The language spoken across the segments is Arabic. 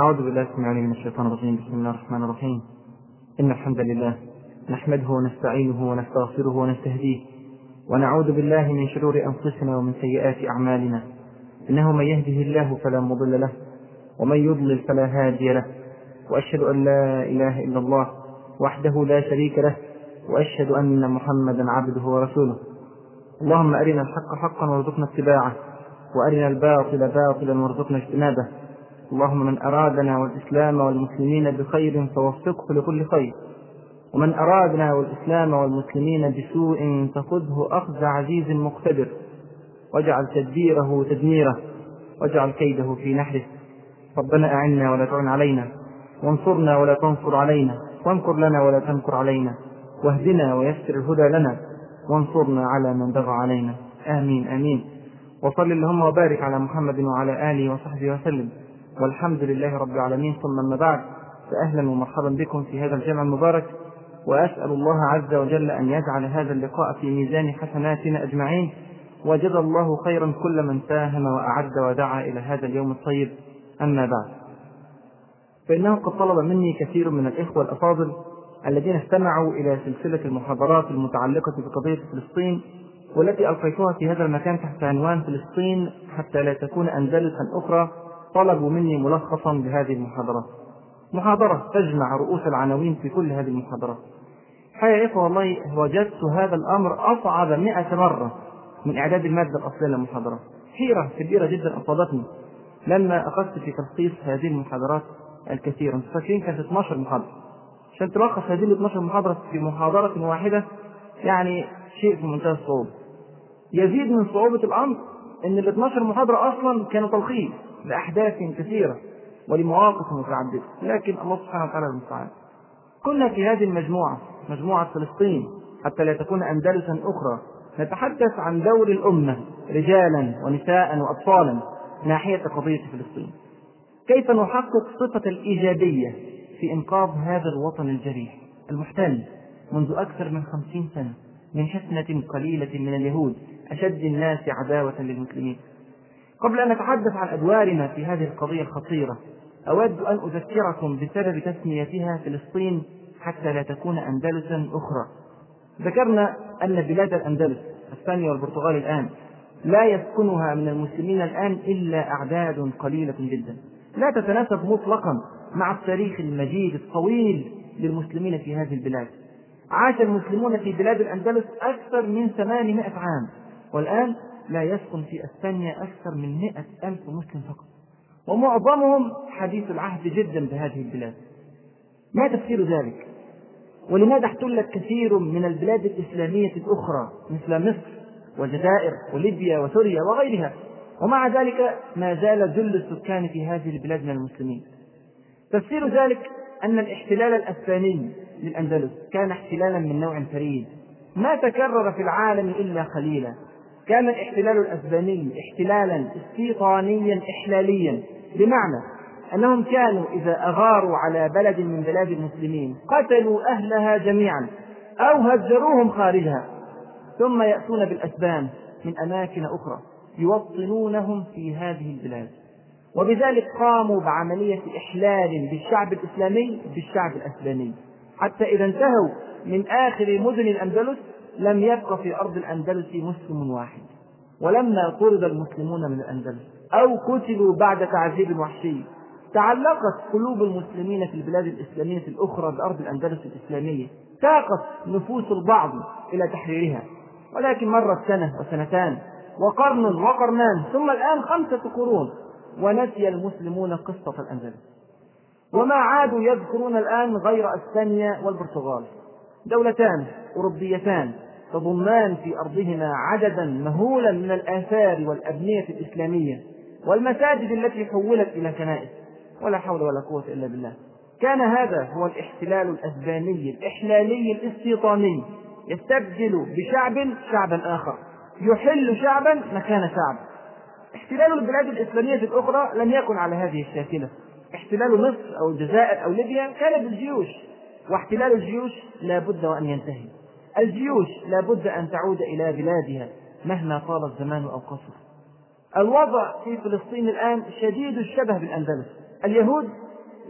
أعوذ بالله من الشيطان الرجيم. بسم الله الرحمن الرحيم. إن الحمد لله نحمده ونستعينه ونستغفره ونستهديه ونعوذ بالله من شرور أنفسنا ومن سيئات أعمالنا. إنه من يهده الله فلا مضل له ومن يضلل فلا هادي له. وأشهد أن لا إله إلا الله وحده لا شريك له وأشهد أن محمدا عبده ورسوله. اللهم أرنا الحق حقا وارزقنا اتباعه وأرنا الباطل باطلا وارزقنا اجتنابه. اللهم من أرادنا والإسلام والمسلمين بخير فوفقه لكل خير. ومن أرادنا والإسلام والمسلمين بسوء فخذه أخذ عزيز مقتدر. واجعل تدبيره تدميره. واجعل كيده في نحره. ربنا أعنا ولا تعن علينا. وانصرنا ولا تنصر علينا. وامكر لنا ولا تمكر علينا. واهدنا ويسر الهدى لنا. وانصرنا على من بغى علينا. آمين آمين. وصل اللهم وبارك على محمد وعلى آله وصحبه وسلم. والحمد لله رب العالمين. ثم أما بعد فأهلا ومرحبا بكم في هذا الجمع المبارك وأسأل الله عز وجل أن يجعل هذا اللقاء في ميزان حسناتنا أجمعين وجزى الله خيرا كل من ساهم وأعد ودعا إلى هذا اليوم الطيب. أما بعد فإنه قد طلب مني كثير من الإخوة الأفاضل الذين استمعوا إلى سلسلة المحاضرات المتعلقة بقضية فلسطين والتي ألقيتها في هذا المكان تحت عنوان فلسطين حتى لا تكون أندلسا أخرى طلبوا مني ملخصا لهذه المحاضرات محاضرة تجمع رؤوس العناوين في كل هذه المحاضرات حقيقة يا إخوة والله وجدت هذا الأمر أصعب مئة مرة من إعداد المادة الأصلية للمحاضرات حيرة كبيرة جدا أصابتني لما أخذت في تلخيص هذه المحاضرات الكثيرة. فاكرين كانت 12 محاضرة. عشان تلخص هذه ال 12 محاضرة في محاضرة واحدة يعني شيء في منتهى الصعوبة. يزيد من صعوبة الأمر أن ال 12 محاضرة أصلا كانوا تلخيص. لأحداث كثيرة ولمواقف متعددة. لكن الله سبحانه وتعالى المستعان. كنا في هذه المجموعة مجموعة فلسطين حتى لا تكون أندلسا أخرى. نتحدث عن دور الأمة رجالا ونساء وأطفالا ناحية قضية فلسطين. كيف نحقق صفة الإيجابية في إنقاذ هذا الوطن الجريح المحتل منذ أكثر من خمسين سنة من حسنة قليلة من اليهود أشد الناس عداوة للمسلمين؟ قبل أن نتحدث عن أدوارنا في هذه القضية الخطيرة أود أن أذكركم بسبب تسميتها فلسطين حتى لا تكون أندلسا أخرى. ذكرنا أن بلاد الأندلس إسبانيا والبرتغال الآن لا يسكنها من المسلمين الآن إلا أعداد قليلة جدا. لا تتناسب مطلقا مع التاريخ المجيد الطويل للمسلمين في هذه البلاد. عاش المسلمون في بلاد الأندلس أكثر من 800 عام والآن لا يسكن في اسبانيا أكثر من مئة ألف مسلم فقط. ومعظمهم حديث العهد جدا بهذه البلاد. ما تفسير ذلك؟ ولماذا احتلت كثير من البلاد الإسلامية الأخرى مثل مصر والجزائر وليبيا وسوريا وغيرها؟ ومع ذلك ما زال جل السكان في هذه البلاد من المسلمين. تفسير ذلك أن الاحتلال الأسباني للأندلس كان احتلالا من نوع فريد. ما تكرر في العالم إلا قليلا. كان الاحتلال الأسباني احتلالا استيطانيا احلاليا. بمعنى أنهم كانوا إذا أغاروا على بلد من بلاد المسلمين قتلوا أهلها جميعا أو هجروهم خارجها. ثم يأتون بالأسبان من أماكن أخرى يوطنونهم في هذه البلاد. وبذلك قاموا بعملية إحلال بالشعب الإسلامي بالشعب الأسباني. حتى إذا انتهوا من آخر مدن الأندلس لم يبق في أرض الأندلس مسلم واحد. ولما طرد المسلمون من الأندلس أو قتلوا بعد تعذيب وحشي تعلقت قلوب المسلمين في البلاد الإسلامية الأخرى بأرض الأندلس الإسلامية. تاقت نفوس البعض إلى تحريرها. ولكن مرت سنة وسنتان وقرن وقرنان ثم الآن خمسة قرون ونسي المسلمون قصة الأندلس. وما عادوا يذكرون الآن غير أسبانيا والبرتغال. دولتان أوروبيتان تضمان في أرضهما عددا مهولا من الآثار والأبنية الإسلامية والمساجد التي حولت إلى كنائس ولا حول ولا قوة إلا بالله. كان هذا هو الاحتلال الأسباني الإحلالي الاستيطاني يستبدل بشعب شعبا آخر يحل شعبا مكان شعب. احتلال البلاد الإسلامية الأخرى لم يكن على هذه الشاكلة. احتلال مصر أو الجزائر أو ليبيا كان بالجيوش. واحتلال الجيوش لا بد وأن ينتهي. الجيوش لا بد أن تعود إلى بلادها مهما طال الزمان أو قصر الوضع في فلسطين الآن شديد الشبه بالأندلس. اليهود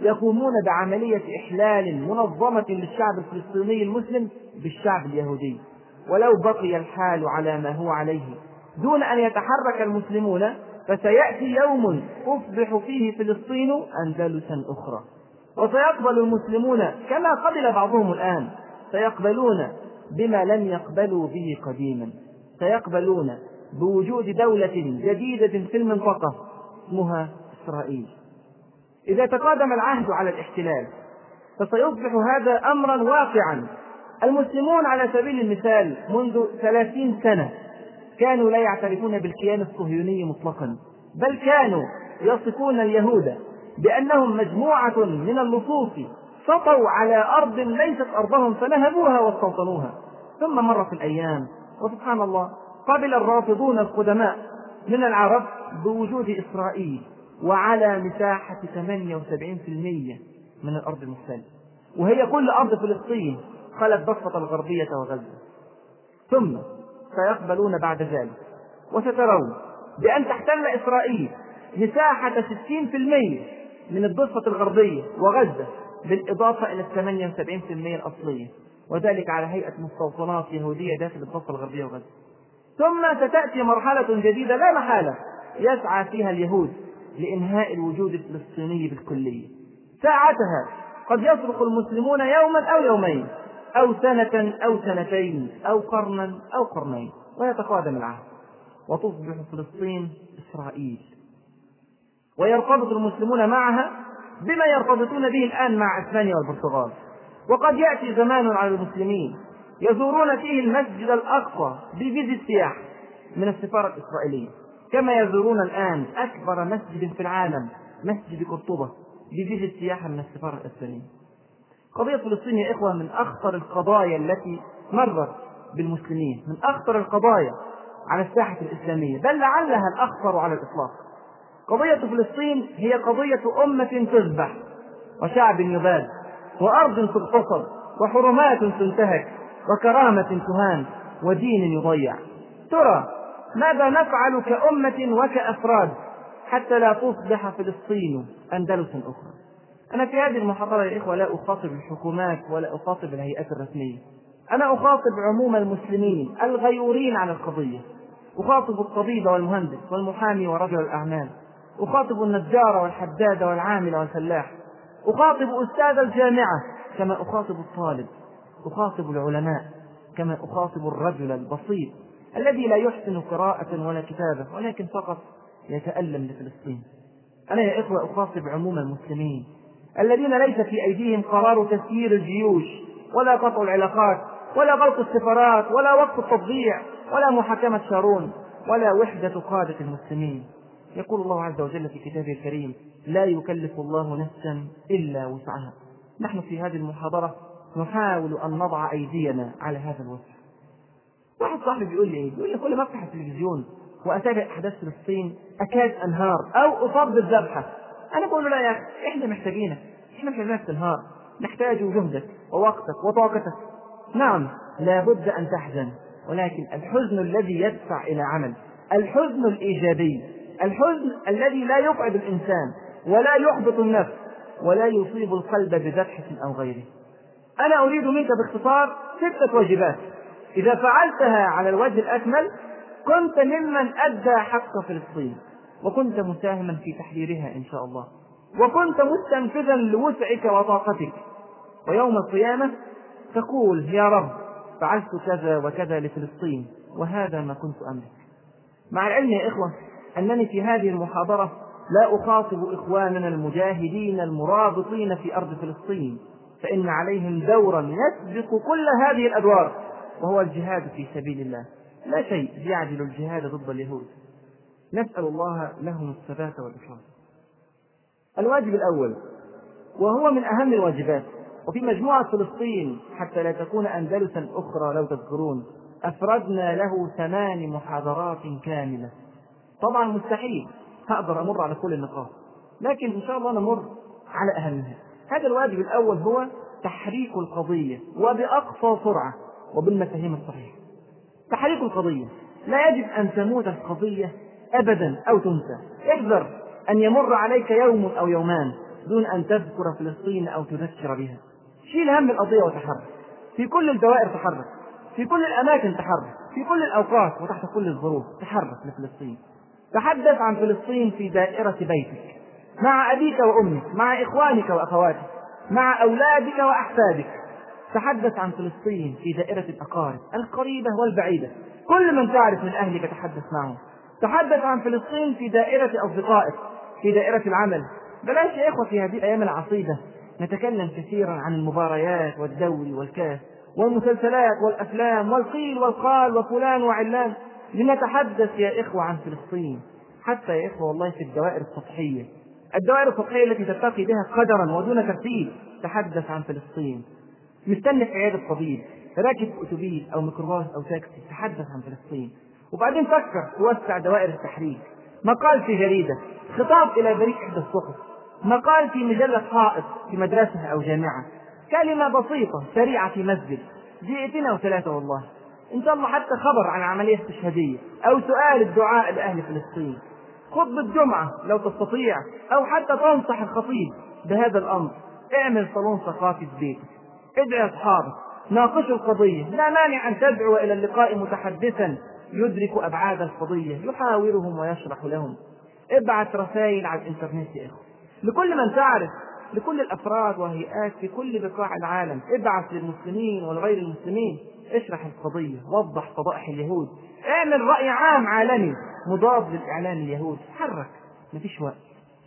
يقومون بعملية إحلال منظمة للشعب الفلسطيني المسلم بالشعب اليهودي. ولو بقي الحال على ما هو عليه. دون أن يتحرك المسلمون فسيأتي يوم تصبح فيه فلسطين أندلسا أخرى. وسيقبل المسلمون كما قبل بعضهم الآن. سيقبلون بما لم يقبلوا به قديما. سيقبلون بوجود دولة جديدة في المنطقة اسمها إسرائيل. إذا تقادم العهد على الاحتلال فسيصبح هذا أمرا واقعا. المسلمون على سبيل المثال منذ ثلاثين سنة كانوا لا يعترفون بالكيان الصهيوني مطلقا بل كانوا يصفون اليهود بأنهم مجموعة من اللصوص سطوا على أرض ليست أرضهم فنهبوها واستوطنوها. ثم مرت الأيام وسبحان الله قبل الرافضون القدماء من العرب بوجود إسرائيل وعلى مساحة 78% من الأرض المحتلة. وهي كل أرض فلسطين خلت ضفة الغربية وغزة. ثم سيقبلون بعد ذلك. وسترون بأن تحتل إسرائيل مساحة 60% من الضفة الغربية وغزة بالإضافة إلى 78% الأصلية وذلك على هيئة مستوطنات يهودية داخل الضفة الغربية وغزة. ثم ستأتي مرحلة جديدة لا محالة يسعى فيها اليهود لإنهاء الوجود الفلسطيني بالكلية. ساعتها قد يصرخ المسلمون يوما أو يومين أو سنة أو سنتين أو قرنا أو قرنين ويتقادم العهد. وتصبح فلسطين إسرائيل. ويرتبط المسلمون معها بما يرتبطون به الآن مع إسبانيا والبرتغال. وقد يأتي زمان على المسلمين يزورون فيه المسجد الأقصى بفيزا سياح من السفارة الإسرائيلية. كما يزورون الآن أكبر مسجد في العالم مسجد قرطبة بفيزا سياحة من السفارة الإسبانية. قضية فلسطين يا إخوة من أخطر القضايا التي مرت بالمسلمين من أخطر القضايا على الساحة الإسلامية بل لعلها الأخطر على الإطلاق. قضية فلسطين هي قضية أمة تذبح وشعب يباد وأرض تغتصب وحرمات تنتهك وكرامة تهان ودين يضيع. ترى ماذا نفعل كأمة وكأفراد حتى لا تصبح فلسطين أندلس أخرى؟ أنا في هذه المحاضرة يا إخوة لا أخاطب الحكومات ولا أخاطب الهيئات الرسمية. أنا أخاطب عموم المسلمين الغيورين على القضية. أخاطب الطبيب والمهندس والمحامي ورجل الأعمال. أخاطب النجار والحداد والعامل والفلاح. أخاطب أستاذ الجامعة كما أخاطب الطالب. أخاطب العلماء كما أخاطب الرجل البسيط الذي لا يحسن قراءة ولا كتابة ولكن فقط يتألم لفلسطين أنا يا إخوة أخاطب عموم المسلمين الذين ليس في أيديهم قرار تسيير الجيوش ولا قطع العلاقات ولا غلق السفارات ولا وقف التطبيع ولا محاكمة شارون ولا وحدة قادة المسلمين. يقول الله عز وجل في كتابه الكريم لا يكلف الله نفسا إلا وسعها نحن في هذه المحاضرة نحاول أن نضع أيدينا على هذا الوسع واحد صاحبي بيقول لي إيه؟ بيقول لي كل ما أفتح التلفزيون وأتابع أحداث فلسطين أكاد أنهار أو أصاب بالذبحة. أنا بقول له لا يا أخي إحنا محتاجينك، إحنا مش عايزينك تنهار، نحتاج جهدك ووقتك وطاقتك. نعم لابد أن تحزن ولكن الحزن الذي يدفع إلى عمل، الحزن الإيجابي، الحزن الذي لا يقعد الإنسان ولا يحبط النفس ولا يصيب القلب بذبحه أو غيره. أنا أريد منك باختصار ستة واجبات. إذا فعلتها على الوجه الأكمل كنت ممن أدى حق فلسطين وكنت مساهما في تحريرها إن شاء الله. وكنت مستنفذا لوسعك وطاقتك. ويوم القيامة تقول يا رب فعلت كذا وكذا لفلسطين وهذا ما كنت أملك. مع العلم يا إخوة أنني في هذه المحاضرة لا أخاطب إخواننا المجاهدين المرابطين في أرض فلسطين فإن عليهم دورا يسبق كل هذه الأدوار وهو الجهاد في سبيل الله. لا شيء يعدل الجهاد ضد اليهود. نسأل الله لهم الثبات والإخلاص. الواجب الأول وهو من أهم الواجبات وفي مجموعة فلسطين حتى لا تكون أندلسا أخرى لو تذكرون أفردنا له ثمان محاضرات كاملة. طبعا مستحيل. هقدر أمر على كل النقاط. لكن إن شاء الله نمر على أهمها. هذا الواجب الأول هو تحريك القضية وبأقصى سرعة وبالمفاهيم الصحيحة. تحريك القضية. لا يجب أن تموت القضية أبدا أو تنسى. احذر أن يمر عليك يوم أو يومان دون أن تذكر فلسطين أو تذكر بها. شيل هم القضية وتحرك. في كل الدوائر تحرك. في كل الأماكن تحرك. في كل الأوقات وتحت كل الظروف تحرك لفلسطين. تحدث عن فلسطين في دائرة بيتك مع أبيك وأمك مع إخوانك وأخواتك مع أولادك وأحفادك. تحدث عن فلسطين في دائرة الأقارب القريبة والبعيدة. كل من تعرف من أهلك تحدث معه تحدث عن فلسطين في دائرة أصدقائك في دائرة العمل. بلاش يا إخوة في هذه الأيام العصيبة. نتكلم كثيرا عن المباريات والدوري والكأس والمسلسلات والأفلام والقيل والقال وفلان وعلان. لنتحدث يا إخوة عن فلسطين حتى يا إخوة والله في الدوائر السطحية. الدوائر السطحية التي تلتقي بها قدرا ودون ترتيب تحدث عن فلسطين. مستني في عيادة طبيب راكب أتوبيس أو ميكروباص أو تاكسي تحدث عن فلسطين. وبعدين فكر توسع دوائر التحريك. مقال في جريدة خطاب إلى بريق إحدى الصحف. مقال في مجلة حائط في مدرسة أو جامعة. كلمة بسيطة سريعة في مسجد. دقيقتين أو ثلاثة والله. إن شاء الله حتى خبر عن عملية استشهادية أو سؤال الدعاء لأهل فلسطين. خطبة جمعة لو تستطيع أو حتى تنصح الخطيب بهذا الأمر. اعمل صالون ثقافي في بيتك. ادعي أصحابك. ناقشوا القضية. لا مانع أن تدعو إلى اللقاء متحدثا. يدرك أبعاد القضية. يحاورهم ويشرح لهم. ابعث رسائل على الإنترنت يا إخوة. لكل من تعرف لكل الأفراد وهيئات في كل بقاع العالم. ابعث للمسلمين ولغير المسلمين. اشرح القضية. وضح فضائح اليهود. اعمل رأي عام عالمي. مضاد للإعلام اليهود. حرك. مفيش وقت.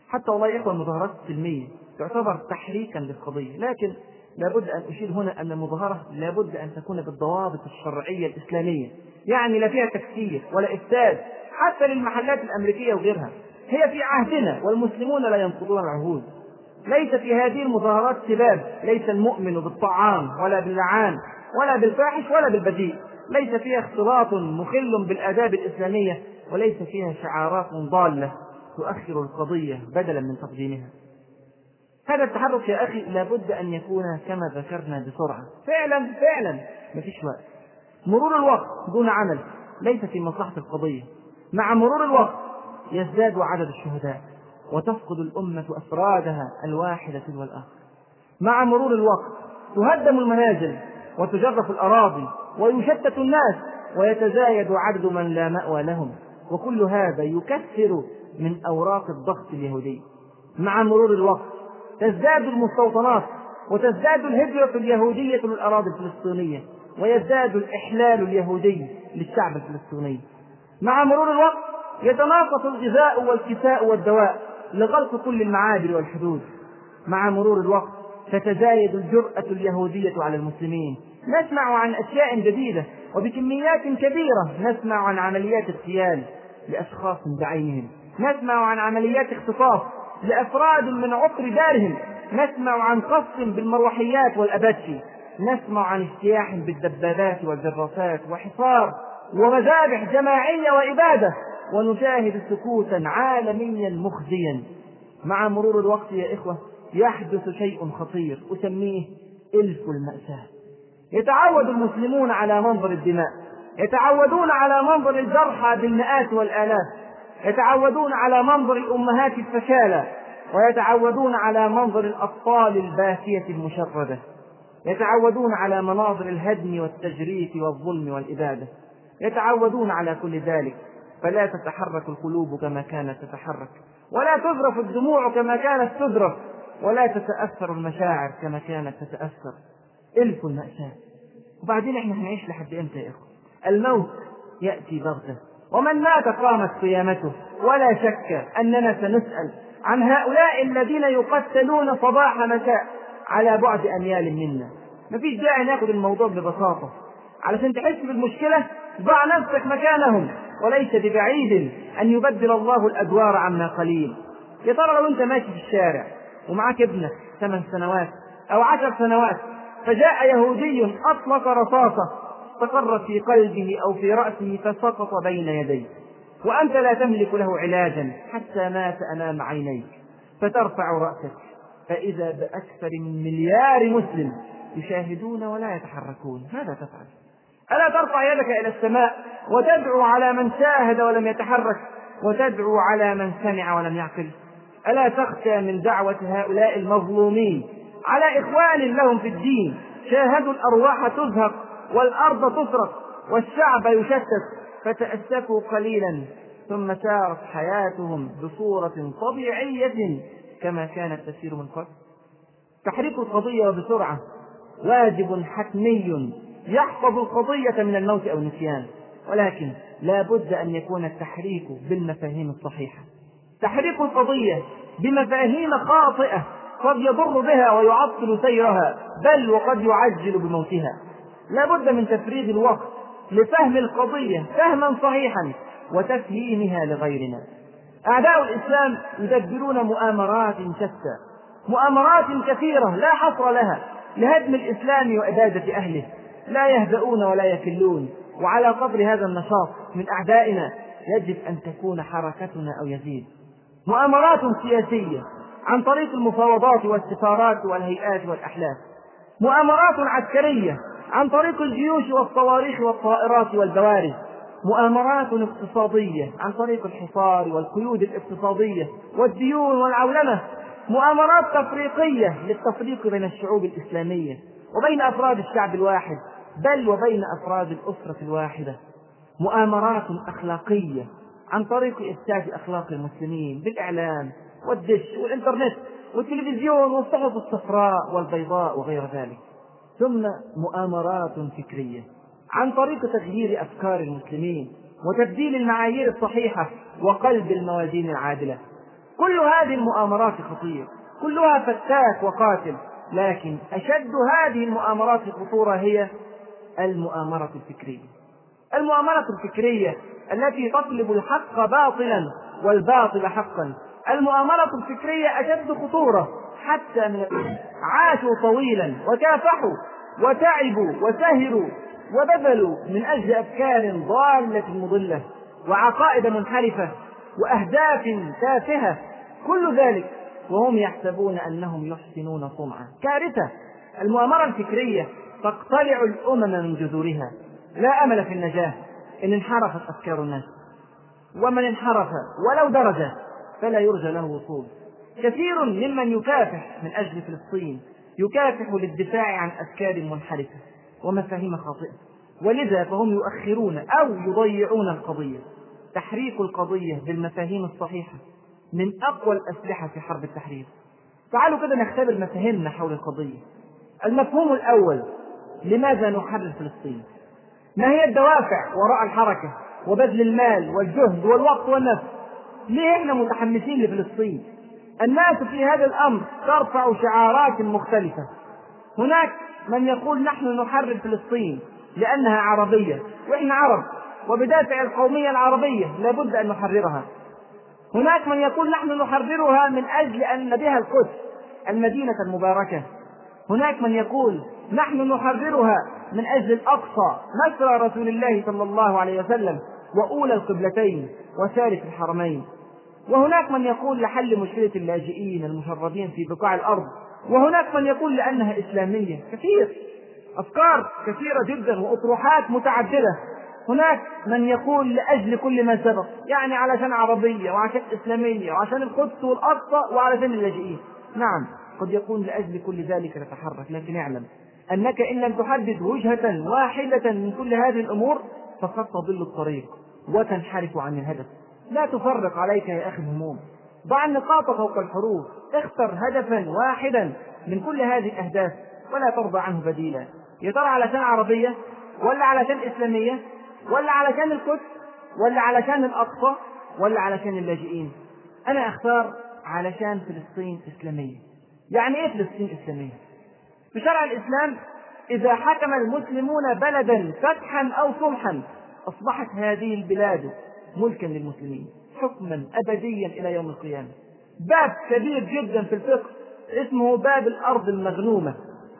حتى والله إخوة المظاهرات السلميه تعتبر تحريكا للقضية. لكن لابد أن أشير هنا أن المظاهرة لابد أن تكون بالضوابط الشرعية الإسلامية. يعني لا فيها تكفير ولا إفساد. حتى للمحلات الأمريكية وغيرها. هي في عهدنا والمسلمون لا ينقضون العهود. ليس في هذه المظاهرات سباب. ليس المؤمن بالطعام ولا باللعان ولا بالفاحش ولا بالبذيء. ليس فيها اختلاط مخل بالآداب الإسلامية وليس فيها شعارات ضالة تؤخر القضية بدلا من تقديمها. هذا التحرك يا أخي لابد أن يكون كما ذكرنا بسرعة. فعلا فعلا. ما فيش وقت. مرور الوقت دون عمل ليس في مصلحة القضية. مع مرور الوقت يزداد عدد الشهداء. وتفقد الأمة أفرادها الواحدة والآخر مع مرور الوقت تهدم المنازل وتجرف الأراضي ويشتت الناس ويتزايد عدد من لا مأوى لهم. وكل هذا يكثر من أوراق الضغط اليهودي. مع مرور الوقت تزداد المستوطنات وتزداد الهجرة اليهودية للأراضي الفلسطينية ويزداد الإحلال اليهودي للشعب الفلسطيني. مع مرور الوقت يتناقص الغذاء والكساء والدواء لغلق كل المعابر والحدود. مع مرور الوقت تتزايد الجرأة اليهودية على المسلمين. نسمع عن أشياء جديدة وبكميات كبيرة نسمع عن عمليات اغتيال لأشخاص بعينهم. نسمع عن عمليات اختطاف لأفراد من عقر دارهم. نسمع عن قصف بالمروحيات والأباتشي. نسمع عن اجتياح بالدبابات والجرافات وحصار ومذابح جماعية وإبادة ونشاهد سكوتا عالميا مخزيا. مع مرور الوقت يا إخوة يحدث شيء خطير أسميه إلف المأساة. يتعود المسلمون على منظر الدماء. يتعودون على منظر الجرحى بالمئات والآلاف. يتعودون على منظر الأمهات الفشالة. ويتعودون على منظر الأطفال الباكية المشردة. يتعودون على مناظر الهدم والتجريف والظلم والإبادة. يتعودون على كل ذلك. فلا تتحرك القلوب كما كانت تتحرك ولا تذرف الدموع كما كانت تذرف ولا تتأثر المشاعر كما كانت تتأثر. إلف المأساة. وبعدين إحنا هنعيش لحد إمتى يا إخوة؟ الموت يأتي بغتة ومن مات قامت قيامته. ولا شك أننا سنسأل عن هؤلاء الذين يقتلون صباح مساء على بعد أميال منا. مفيش داعي ناخد الموضوع ببساطة. علشان تحس بالمشكلة ضع نفسك مكانهم. وليس ببعيد أن يبدل الله الأدوار عما قليل. يا ترى لو أنت ماشي في الشارع ومعاك ابنك ثمان سنوات أو عشر سنوات فجاء يهودي أطلق رصاصة استقرت في قلبه أو في رأسه فسقط بين يديه. وأنت لا تملك له علاجا حتى مات أمام عينيك. فترفع رأسك. فإذا بأكثر من مليار مسلم يشاهدون ولا يتحركون ماذا تفعل؟ ألا ترفع يدك إلى السماء وتدعو على من شاهد ولم يتحرك وتدعو على من سمع ولم يعقل. ألا تخشى من دعوة هؤلاء المظلومين؟ على إخوان لهم في الدين شاهدوا الأرواح تزهق والأرض تسرق والشعب يشتت فتأسفوا قليلا ثم سارت حياتهم بصورة طبيعية كما كانت تسير من قبل. تحريك القضية وبسرعة واجب حتمي يحفظ القضية من الموت أو النسيان. ولكن لا بد أن يكون التحريك بالمفاهيم الصحيحة. تحريك القضية بمفاهيم خاطئة قد يضر بها ويعطل سيرها بل وقد يعجل بموتها. لا بد من تفريغ الوقت لفهم القضية فهما صحيحا وتفهيمها لغيرنا. أعداء الإسلام يدبرون مؤامرات شتى مؤامرات كثيرة لا حصر لها لهدم الإسلام وإبادة أهله. لا يهدؤون ولا يكلون وعلى قدر هذا النشاط من أعدائنا يجب أن تكون حركتنا أو يزيد. مؤامرات سياسية عن طريق المفاوضات والسفارات والهيئات والأحلاف مؤامرات عسكرية عن طريق الجيوش والصواريخ والطائرات والبوارج. مؤامرات اقتصادية عن طريق الحصار والقيود الاقتصادية والديون والعولمة مؤامرات تفريقية للتفريق بين الشعوب الإسلامية وبين أفراد الشعب الواحد بل وبين أفراد الأسرة الواحدة. مؤامرات أخلاقية عن طريق إفساد أخلاق المسلمين بالإعلام والدش والإنترنت والتلفزيون والصحف الصفراء والبيضاء وغير ذلك. ثم مؤامرات فكرية عن طريق تغيير أفكار المسلمين وتبديل المعايير الصحيحة وقلب الموازين العادلة. كل هذه المؤامرات خطير كلها فتاك وقاتل لكن أشد هذه المؤامرات خطورة هي المؤامرة الفكرية. المؤامرة الفكرية التي تطلب الحق باطلا والباطل حقا. المؤامرة الفكرية أشد خطورة حتى من عاشوا طويلا وكافحوا وتعبوا وسهروا وبذلوا من أجل أفكار ضالة مضلة وعقائد منحرفة. وأهداف تافهة كل ذلك وهم يحسبون أنهم يحسنون صنعا. كارثة المؤامرة الفكرية تقتلع الأمم من جذورها. لا أمل في النجاة إن انحرفت أفكار الناس. ومن انحرف ولو درجة فلا يرجى له وصول. كثير ممن يكافح من أجل فلسطين يكافح للدفاع عن أفكار منحرفة ومفاهيم خاطئة. ولذا فهم يؤخرون أو يضيعون القضية. تحريك القضية بالمفاهيم الصحيحة من أقوى الأسلحة في حرب التحرير. تعالوا كده نختبر مفاهيمنا حول القضية. المفهوم الأول لماذا نحرر فلسطين؟ ما هي الدوافع وراء الحركة وبذل المال والجهد والوقت والنفس؟ ليه إحنا متحمسين لفلسطين؟ الناس في هذا الأمر ترفع شعارات مختلفة. هناك من يقول نحن نحرر فلسطين لأنها عربية وإحنا عرب. وبدافع القومية العربية لابد أن نحررها. هناك من يقول نحن نحررها من أجل أن بها القدس المدينة المباركة. هناك من يقول نحن نحررها من أجل الأقصى مسرى رسول الله صلى الله عليه وسلم وأولى القبلتين وثالث الحرمين. وهناك من يقول لحل مشكلة اللاجئين المشردين في بقاع الأرض. وهناك من يقول لأنها إسلامية. كثير. أفكار كثيرة جدا وأطروحات متعددة. هناك من يقول لأجل كل ما سبق يعني علشان عربية وعشان إسلامية وعشان القدس والأقصى وعلشان اللاجئين. نعم قد يكون لأجل كل ذلك نتحرك لكن اعلم أنك إن لم تحدد وجهة واحدة من كل هذه الأمور فقد تضل الطريق وتنحرف عن الهدف. لا تفرق عليك يا أخي الهموم. ضع النقاط فوق الحروف اختر هدفا واحدا من كل هذه الأهداف ولا ترضى عنه بديلا. يا ترى علشان عربية ولا علشان إسلامية؟ ولا علشان القدس ولا علشان الأقصى ولا علشان اللاجئين. أنا أختار علشان فلسطين إسلامية. يعني إيه فلسطين إسلامية؟ في شرع الإسلام إذا حكم المسلمون بلدا فتحا أو صلحا أصبحت هذه البلاد ملكا للمسلمين حكما أبديا إلى يوم القيامة. باب كبير جدا في الفقه اسمه باب الأرض المغنومة.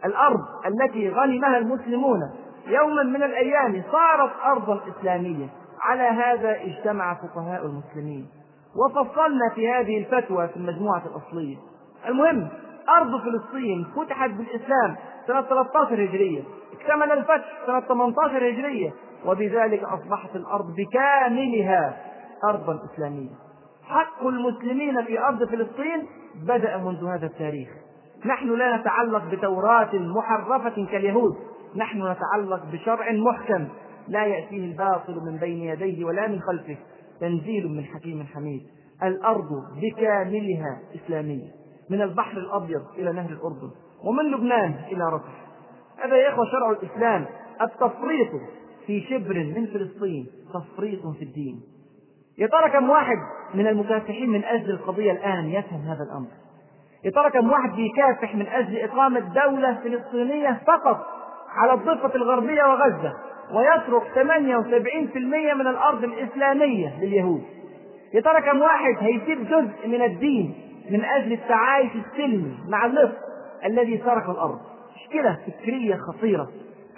الأرض التي غنمها المسلمون. يوما من الأيام صارت أرضا إسلامية. على هذا اجتمع فقهاء المسلمين. وفصلنا في هذه الفتوى في المجموعة الأصلية. المهم أرض فلسطين فتحت بالإسلام سنة 13 هجرية. اكتمل الفتح سنة 18 هجرية. وبذلك أصبحت الأرض بكاملها أرضا إسلامية. حق المسلمين في أرض فلسطين بدأ منذ هذا التاريخ. نحن لا نتعلق بتوراة محرفة كاليهود. نحن نتعلق بشرع محكم لا يأتيه الباطل من بين يديه ولا من خلفه تنزيل من حكيم حميد. الأرض بكاملها إسلامية من البحر الأبيض إلى نهر الأردن ومن لبنان إلى رفح. هذا يا إخوة شرع الإسلام. التفريط في شبر من فلسطين تفريط في الدين. يا ترى كم واحد من المكافحين من أجل القضية الآن يفهم هذا الأمر؟ يا ترى كم واحد بيكافح من أجل إقامة دولة فلسطينية فقط؟ على الضفة الغربية وغزة ويترك 78% من الأرض الإسلامية لليهود. يا ترى كم واحد هيسيب جزء من الدين من أجل التعايش السلمي مع اللص الذي ترك الأرض. مشكلة فكرية خطيرة.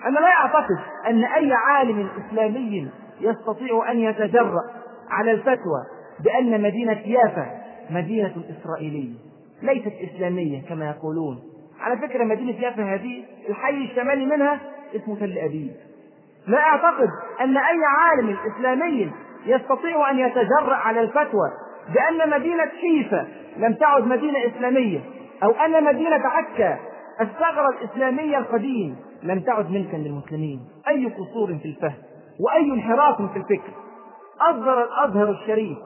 أنا لا أعتقد أن أي عالم إسلامي يستطيع أن يتجرأ على الفتوى بأن مدينة يافا مدينة إسرائيلية ليست إسلامية كما يقولون. على فكرة مدينة يافا هذه الحي الشمالي منها اسمه تل أبيب. لا أعتقد أن أي عالم إسلامي يستطيع أن يتجرأ على الفتوى بأن مدينة حيفا لم تعد مدينة إسلامية أو أن مدينة عكا الثغرة الإسلامية القديم لم تعد ملكا للمسلمين. أي قصور في الفهم وأي انحراف في الفكر. أصدر الأزهر الشريف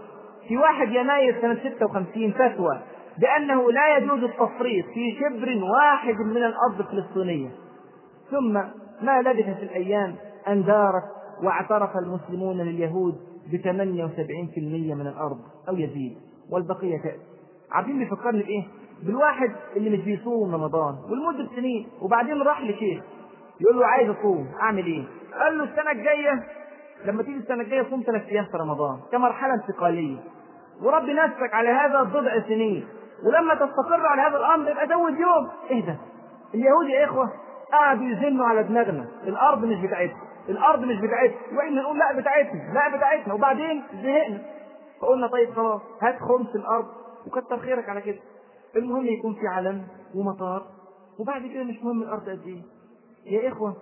في 1 يناير سنة 56 فتوى بأنه لا يجوز التفريط في شبر واحد من الأرض الفلسطينية. ثم ما لبثت الأيام أن دارت واعترف المسلمون لليهود ب 78% من الأرض أو يزيد. والبقية تأتي. عارفين بيفكرني بإيه؟ بالواحد اللي مش بيصوم رمضان ولمدة سنين وبعدين راح لشيخ. يقول له عايز أصوم أعمل إيه؟ قال له السنة الجاية لما تيجي السنة الجاية صوم ثلاث أيام في رمضان كمرحلة انتقالية. وربي نفسك على هذا بضع سنين. ولما تستقر على هذا الأمر يبقى زود يوم. اهدى اليهود يا إخوة قعدوا يزنوا على دماغنا. الأرض مش بتاعتنا. الأرض مش بتاعتنا. وإحنا نقول لا بتاعتنا. لا بتاعتنا. وبعدين زهقنا. فقلنا طيب خلاص هات خمس الأرض وكتر خيرك على كده. المهم يكون في علم ومطار وبعد كده مش مهم الأرض قد إيه. يا إخوة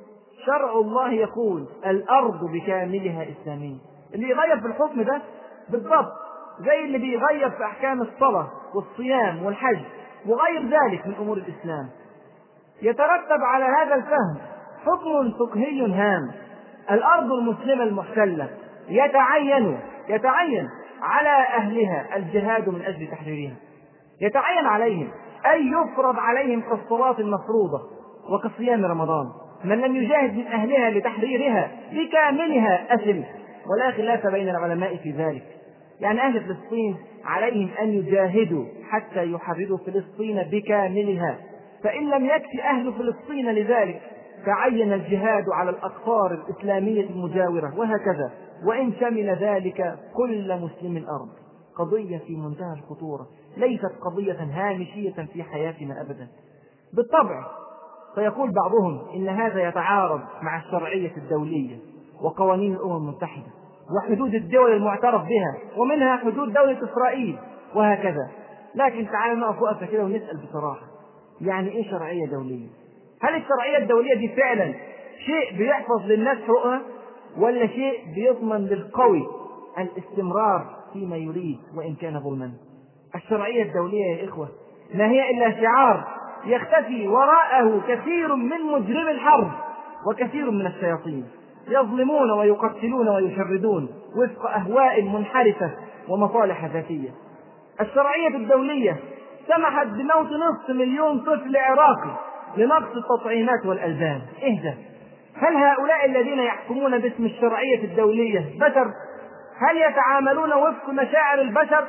شرع الله يقول الأرض بكاملها إسلامية. اللي يغير في الحكم ده بالضبط زي اللي بيغير في أحكام الصلاة والصيام والحج وغير ذلك من أمور الإسلام. يترتب على هذا الفهم حكم فقهي هام. الأرض المسلمة المحتلة يتعين يتعين على أهلها الجهاد من أجل تحريرها. يتعين عليهم أن يفرض عليهم كالصلاة المفروضة وكصيام رمضان. من لم يجاهد من أهلها لتحريرها بكاملها أثم ولا خلاف بين العلماء في ذلك. يعني أهل فلسطين عليهم أن يجاهدوا حتى يحرروا فلسطين بكاملها. فإن لم يكفي أهل فلسطين لذلك تعين الجهاد على الأقطار الإسلامية المجاورة وهكذا. وإن شمل ذلك كل مسلم أرض قضية في منتهى الخطورة. ليست قضية هامشية في حياتنا أبدا. بالطبع فيقول بعضهم إن هذا يتعارض مع الشرعية الدولية وقوانين الأمم المتحدة. وحدود الدول المعترف بها ومنها حدود دولة إسرائيل وهكذا. لكن تعالوا نقف وقفة كده ونسأل بصراحة. يعني إيه شرعية دولية؟ هل الشرعية الدولية دي فعلا شيء بيحفظ للناس حقوقها ولا شيء بيضمن للقوي الاستمرار فيما يريد وإن كان ظلما؟ الشرعية الدولية يا إخوة ما هي إلا شعار يختفي وراءه كثير من مجرمي الحرب وكثير من الشياطين. يظلمون ويقتلون ويشردون وفق أهواء منحرفة ومصالح ذاتية. الشرعية الدولية سمحت بموت نصف مليون طفل عراقي لنقص التطعيمات والألبان. اهدى. هل هؤلاء الذين يحكمون باسم الشرعية الدولية بشر؟ هل يتعاملون وفق مشاعر البشر؟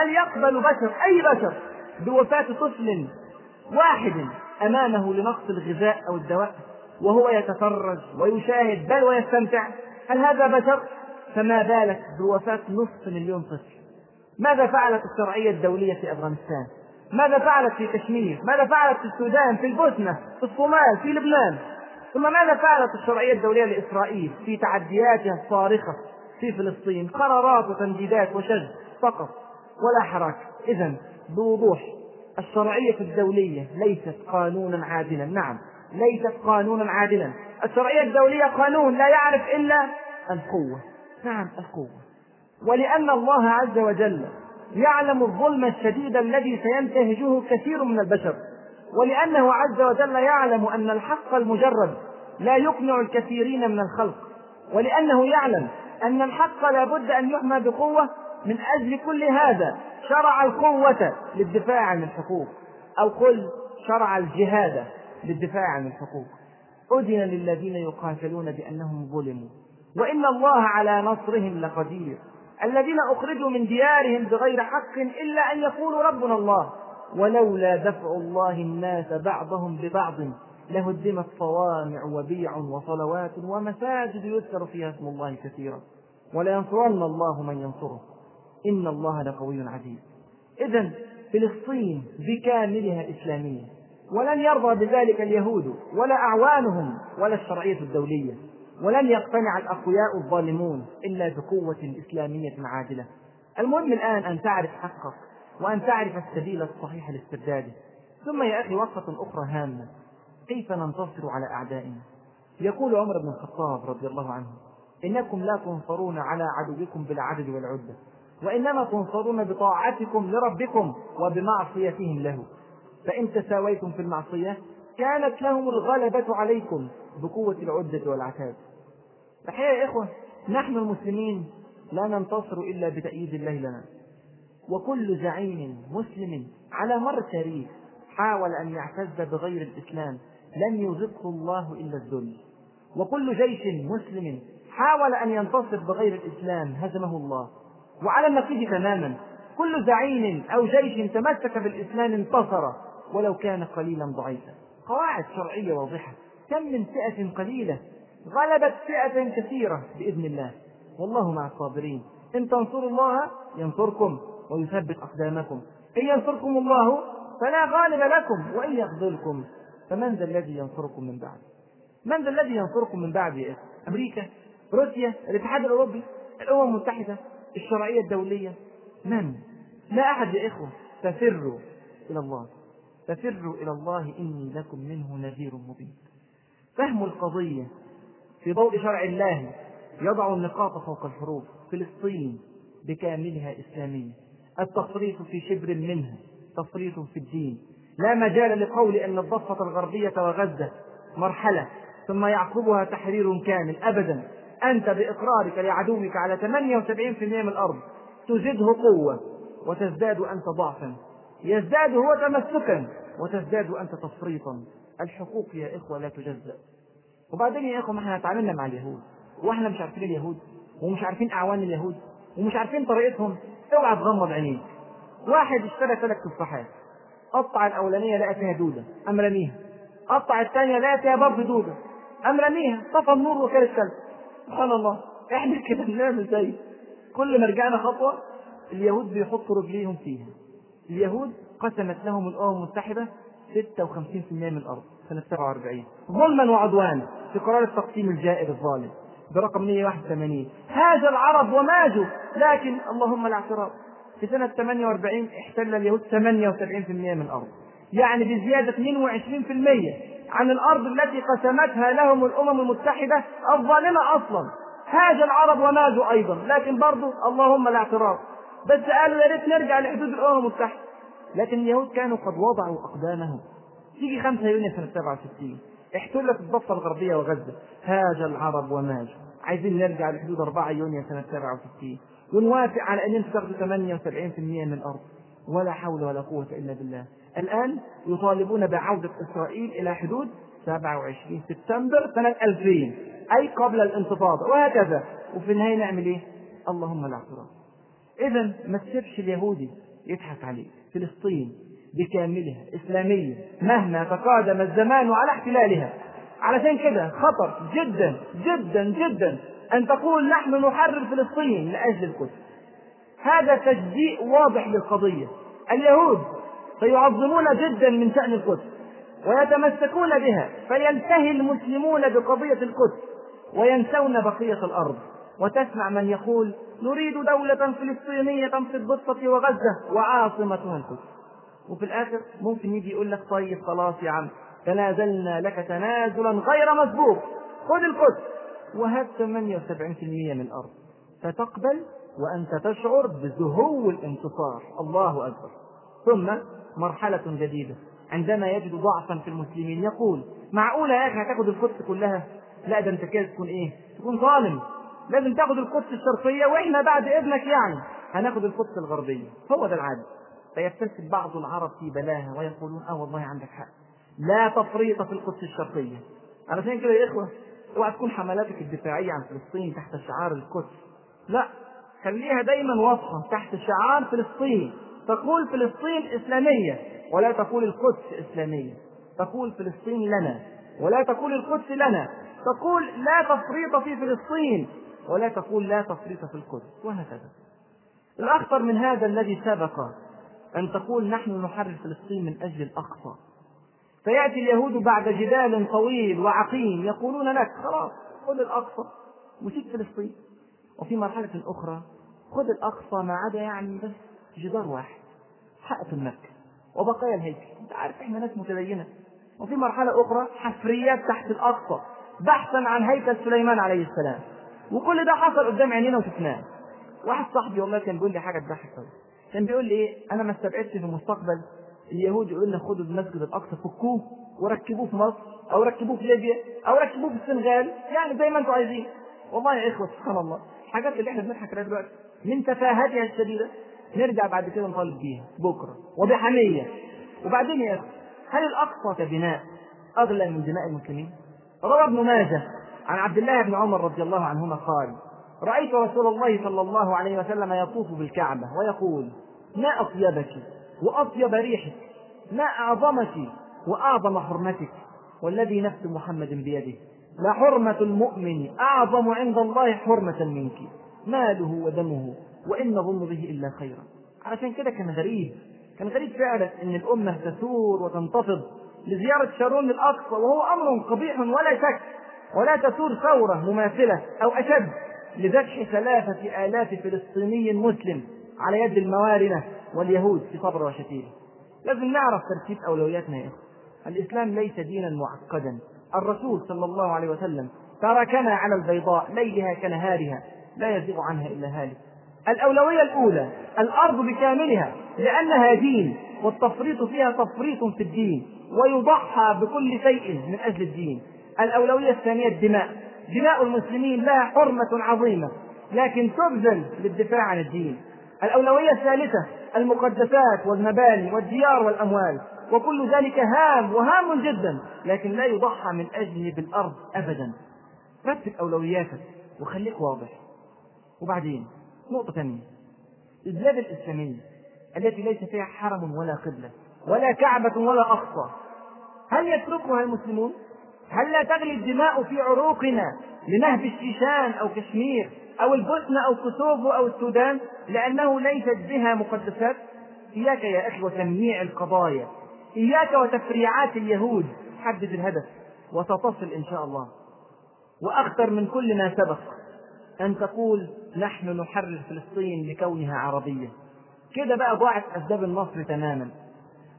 هل يقبل بشر أي بشر بوفاة طفل واحد أمامه لنقص الغذاء أو الدواء؟ وهو يتفرج ويشاهد بل ويستمتع. هل هذا بشر؟ فما بالك بوفاة نصف مليون طفل؟ ماذا فعلت الشرعية الدولية في أفغانستان؟ ماذا فعلت في كشمير؟ ماذا فعلت في السودان في البوسنة في الصومال في لبنان؟ ثم ماذا فعلت الشرعية الدولية لإسرائيل في تعدياتها الصارخة في فلسطين؟ قرارات وتمديدات وشج فقط ولا حراك إذا بوضوح الشرعية الدولية ليست قانونا عادلا. نعم ليست قانونا عادلا. الشرعية الدولية قانون لا يعرف إلا القوة. نعم القوة. ولأن الله عز وجل يعلم الظلم الشديد الذي سينتهجه كثير من البشر. ولأنه عز وجل يعلم أن الحق المجرد لا يقنع الكثيرين من الخلق. ولأنه يعلم أن الحق لا بد أن يحمى بقوة من أجل كل هذا. شرع القوة للدفاع عن الحقوق. أو قل شرع الجهاد. للدفاع عن الحقوق. أذن للذين يقاتلون بأنهم ظلموا. وإن الله على نصرهم لقدير. الذين أخرجوا من ديارهم بغير حق إلا أن يقولوا ربنا الله. ولولا دفع الله الناس بعضهم ببعض لهدمت صوامع وبيع وصلوات ومساجد يذكر فيها اسم الله كثيرا. ولينصرن الله من ينصره. إن الله لقوي عزيز. إذا فلسطين بكاملها إسلامية. ولن يرضى بذلك اليهود ولا أعوانهم ولا الشرعية الدولية. ولن يقتنع الأقوياء الظالمون إلا بقوة إسلامية عادلة. المهم الآن أن تعرف حقك وأن تعرف السبيل الصحيح لاسترداده ثم يا أخي وقفة أخرى هامة. كيف ننتصر على أعدائنا؟ يقول عمر بن الخطاب رضي الله عنه إنكم لا تنصرون على عدوكم بالعدد والعدة وإنما تنصرون بطاعتكم لربكم وبمعصيتهم له. فإن تساويتم في المعصية كانت لهم الغلبة عليكم بقوة العدة والعتاد الحقيقة يا إخوة نحن المسلمين لا ننتصر إلا بتأييد الله لنا. وكل زعيم مسلم على مر التاريخ حاول أن يعتز بغير الإسلام لم يذقه الله إلا الذل. وكل جيش مسلم حاول أن ينتصر بغير الإسلام هزمه الله. وعلى النقيض تماما كل زعيم أو جيش تمسك بالإسلام انتصر. ولو كان قليلا ضعيفا. قواعد شرعية واضحة. كم من فئة قليلة غلبت فئة كثيرة بإذن الله. والله مع الصابرين. إن تنصروا الله ينصركم ويثبت أقدامكم. إن ينصركم الله فلا غالب لكم وإن يخذلكم. فمن ذا الذي ينصركم من بعد؟ من ذا الذي ينصركم من بعد يا أمريكا روسيا الاتحاد الأوروبي الأمم المتحدة الشرعية الدولية. من؟ لا أحد يا إخوة. ففروا إلى الله. ففروا إلى الله إني لكم منه نذير مبين. فهم القضية في ضوء شرع الله يضع النقاط فوق الحروف فلسطين بكاملها إسلامية. التفريط في شبر منها تفريط في الدين. لا مجال لقول أن الضفة الغربية وغزة مرحلة ثم يعقبها تحرير كامل. أبدا أنت بإقرارك لعدوك على 78% من الأرض تزده قوة وتزداد أنت ضعفا. يزداد هو تمسكا وتزداد أنت تفريطا. الحقوق يا إخوة لا تجزأ. وبعدين يا إخوة ما إحنا اتعاملنا مع اليهود وإحنا مش عارفين اليهود ومش عارفين أعوان اليهود ومش عارفين طريقتهم. اوعى تغمض عينيك. واحد اشترى ثلاث تفاحات. قطع الأولانية لقى فيها دودة أم رميها. قطع الثانية لقى فيها برضه دودة أم رميها طفى النور وكان الثالث سبحان الله إحنا كده بنعمل زي كل ما رجعنا خطوة اليهود بيحطوا رجليهم فيها. اليهود قسمت لهم الأمم المتحدة 56% من الأرض سنة 47 ظلما وعدوانا في قرار التقسيم الجائر الظالم برقم 181 هاج العرب وماجوا لكن اللهم الاعتراف في سنة 48 احتل اليهود 78% من الأرض. يعني بزيادة 22% عن الأرض التي قسمتها لهم الأمم المتحدة الظالمة أصلا. هاج العرب وماجوا أيضا لكن برضو اللهم الاعتراف بس قالوا يا ريت نرجع لحدود الأمم المتحدة. لكن اليهود كانوا قد وضعوا أقدامهم. تيجي 5 يونيو سنة 67 احتلت الضفة الغربية وغزة. هاج العرب وماجوا عايزين نرجع لحدود 4 يونيو سنة 67 ونوافق على أن أنتوا تاخدوا 78% من الأرض. ولا حول ولا قوة إلا بالله. الآن يطالبون بعودة إسرائيل إلى حدود 27 سبتمبر سنة 2000 أي قبل الانتفاضة. وهكذا. وفي النهاية نعمل إيه؟ اللهم لا اعتراض إذا ما تسيبش اليهودي يضحك عليك فلسطين بكاملها إسلامية مهما تقادم الزمان على احتلالها. علشان كده خطر جدا جدا جدا أن تقول نحن نحرر فلسطين لأجل القدس هذا تجزيء واضح للقضية. اليهود سيعظمون جدا من شأن القدس ويتمسكون بها فينتهي المسلمون بقضية القدس وينسون بقية الأرض. وتسمع من يقول نريد دولة فلسطينية في الضفة وغزة وعاصمتها القدس وفي الآخر ممكن يجي يقول لك طيب خلاص يا عم تنازلنا لك تنازلا غير مسبوق. خذ القدس. وهات 78% من الأرض. فتقبل وأنت تشعر بزهو الانتصار. الله أكبر. ثم مرحلة جديدة. عندما يجد ضعفا في المسلمين يقول معقولة يا أخي هتاخد القدس كلها؟ لا ده أنت كده تكون إيه؟ تكون ظالم. لازم تاخد القدس الشرقية وإحنا بعد إذنك يعني هناخد القدس الغربية. هو ده العادة. فيبتسم بعض العرب في بلاها ويقولون آه والله عندك حق. لا تفريط في القدس الشرقية. علشان كده يا إخوة اوعى تكون حملاتك الدفاعية عن فلسطين تحت شعار القدس. لا خليها دايما واضحة تحت شعار فلسطين. تقول فلسطين إسلامية ولا تقول القدس إسلامية. تقول فلسطين لنا ولا تقول القدس لنا. تقول لا تفريط في فلسطين. ولا تقول لا تفريط في القدس وهكذا. الأخطر من هذا الذي سبق أن تقول نحن نحرر فلسطين من أجل الأقصى. فيأتي اليهود بعد جدال طويل وعقيم يقولون لك خلاص خذ الأقصى وسيب فلسطين. وفي مرحلة أخرى خذ الأقصى ما عدا يعني بس جدار واحد حائط مكة وبقايا الهيكل. أنت عارف إحنا ناس متدينة. وفي مرحلة أخرى حفريات تحت الأقصى بحثا عن هيكل سليمان عليه السلام. وكل ده حصل قدام عينينا وشفناه. واحد صاحبي والله كان بيقول لي حاجة تضحك قوي كان بيقول لي إيه؟ أنا ما استبعدش في المستقبل اليهود يقولوا لنا خدوا المسجد الأقصى فكوه وركبوه في مصر أو ركبوه في ليبيا أو ركبوه في السنغال يعني زي ما أنتم عايزين. والله يا إخوة سبحان الله. الحاجات اللي إحنا بنضحك عليها دلوقتي. من تفاهتها الشديدة نرجع بعد كده نطالب بيها. بكرة. وبحمية. وبعدين يا أخي هل الأقصى كبناء أغلى من دماء المسلمين؟ روى ابن ماجه عن عبد الله بن عمر رضي الله عنهما قال رأيت رسول الله صلى الله عليه وسلم يطوف بالكعبة ويقول ما أطيبك وأطيب ريحك ما أعظمك وأعظم حرمتك والذي نفس محمد بيده. لحرمة المؤمن أعظم عند الله حرمة منك ماله ودمه وإن نظن به إلا خيرا. علشان كده كان غريب كان غريب فعلا أن الأمة تثور وتنتفض لزيارة شارون الأقصى وهو أمر قبيح ولا شك. ولا تثور ثورة مماثلة أو أشد لذبح ثلاثة آلاف فلسطيني مسلم على يد الموارنة واليهود في صبر وشتيمة. لازم نعرف ترتيب أولوياتنا يا إخوة. الإسلام ليس دينا معقدا. الرسول صلى الله عليه وسلم تركنا على البيضاء ليلها كنهارها لا يزيغ عنها إلا هالك. الأولوية الأولى الأرض بكاملها لأنها دين والتفريط فيها تفريط في الدين ويضحى بكل شيء من أجل الدين. الأولوية الثانية الدماء. دماء المسلمين لها حرمة عظيمة لكن تبذل للدفاع عن الدين. الأولوية الثالثة المقدسات والمباني والديار والأموال وكل ذلك هام وهام جدا لكن لا يضحى من أجله بالأرض أبدا. رتب أولوياتك وخليك واضح. وبعدين نقطة ثانية البلاد الإسلامية التي ليس فيها حرم ولا قبلة ولا كعبة ولا أقصى هل يتركها المسلمون؟ هل لا تغلي الدماء في عروقنا لنهب الشيشان أو كشمير أو البوسنة أو كوسوفو أو السودان لأنه ليست بها مقدسات؟ إياك يا أخي وتمييع القضايا إياك وتفريعات اليهود. حدد الهدف وستصل إن شاء الله. وأخطر من كل ما سبق أن تقول نحن نحرر فلسطين لكونها عربية. كده بقى ضاعت أسباب النصر تماما.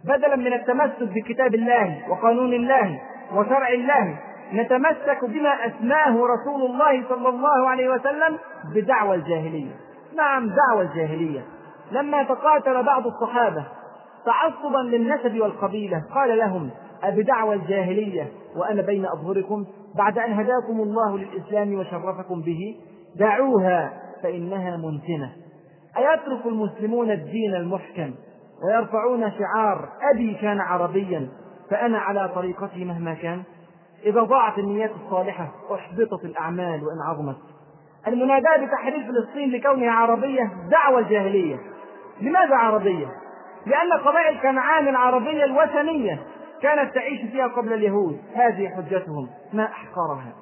بدلا من التمسك بكتاب الله وقانون الله وشرع الله نتمسك بما أسماه رسول الله صلى الله عليه وسلم بدعوى الجاهلية. نعم دعوى الجاهلية. لما تقاتل بعض الصحابة تعصبا للنسب والقبيلة قال لهم أبدعوى الجاهلية وأنا بين أظهركم بعد أن هداكم الله للإسلام وشرفكم به دعوها فإنها منتنة. أيترك المسلمون الدين المحكم ويرفعون شعار أبي كان عربيا فأنا على طريقته مهما كان. إذا ضاعت النيات الصالحة أحبطت الأعمال وإن عظمت. المناداة بتحرير فلسطين لكونها عربية دعوة الجاهلية. لماذا عربية؟ لأن قبائل كنعان العربية الوثنية كانت تعيش فيها قبل اليهود. هذه حجتهم. ما أحقرها.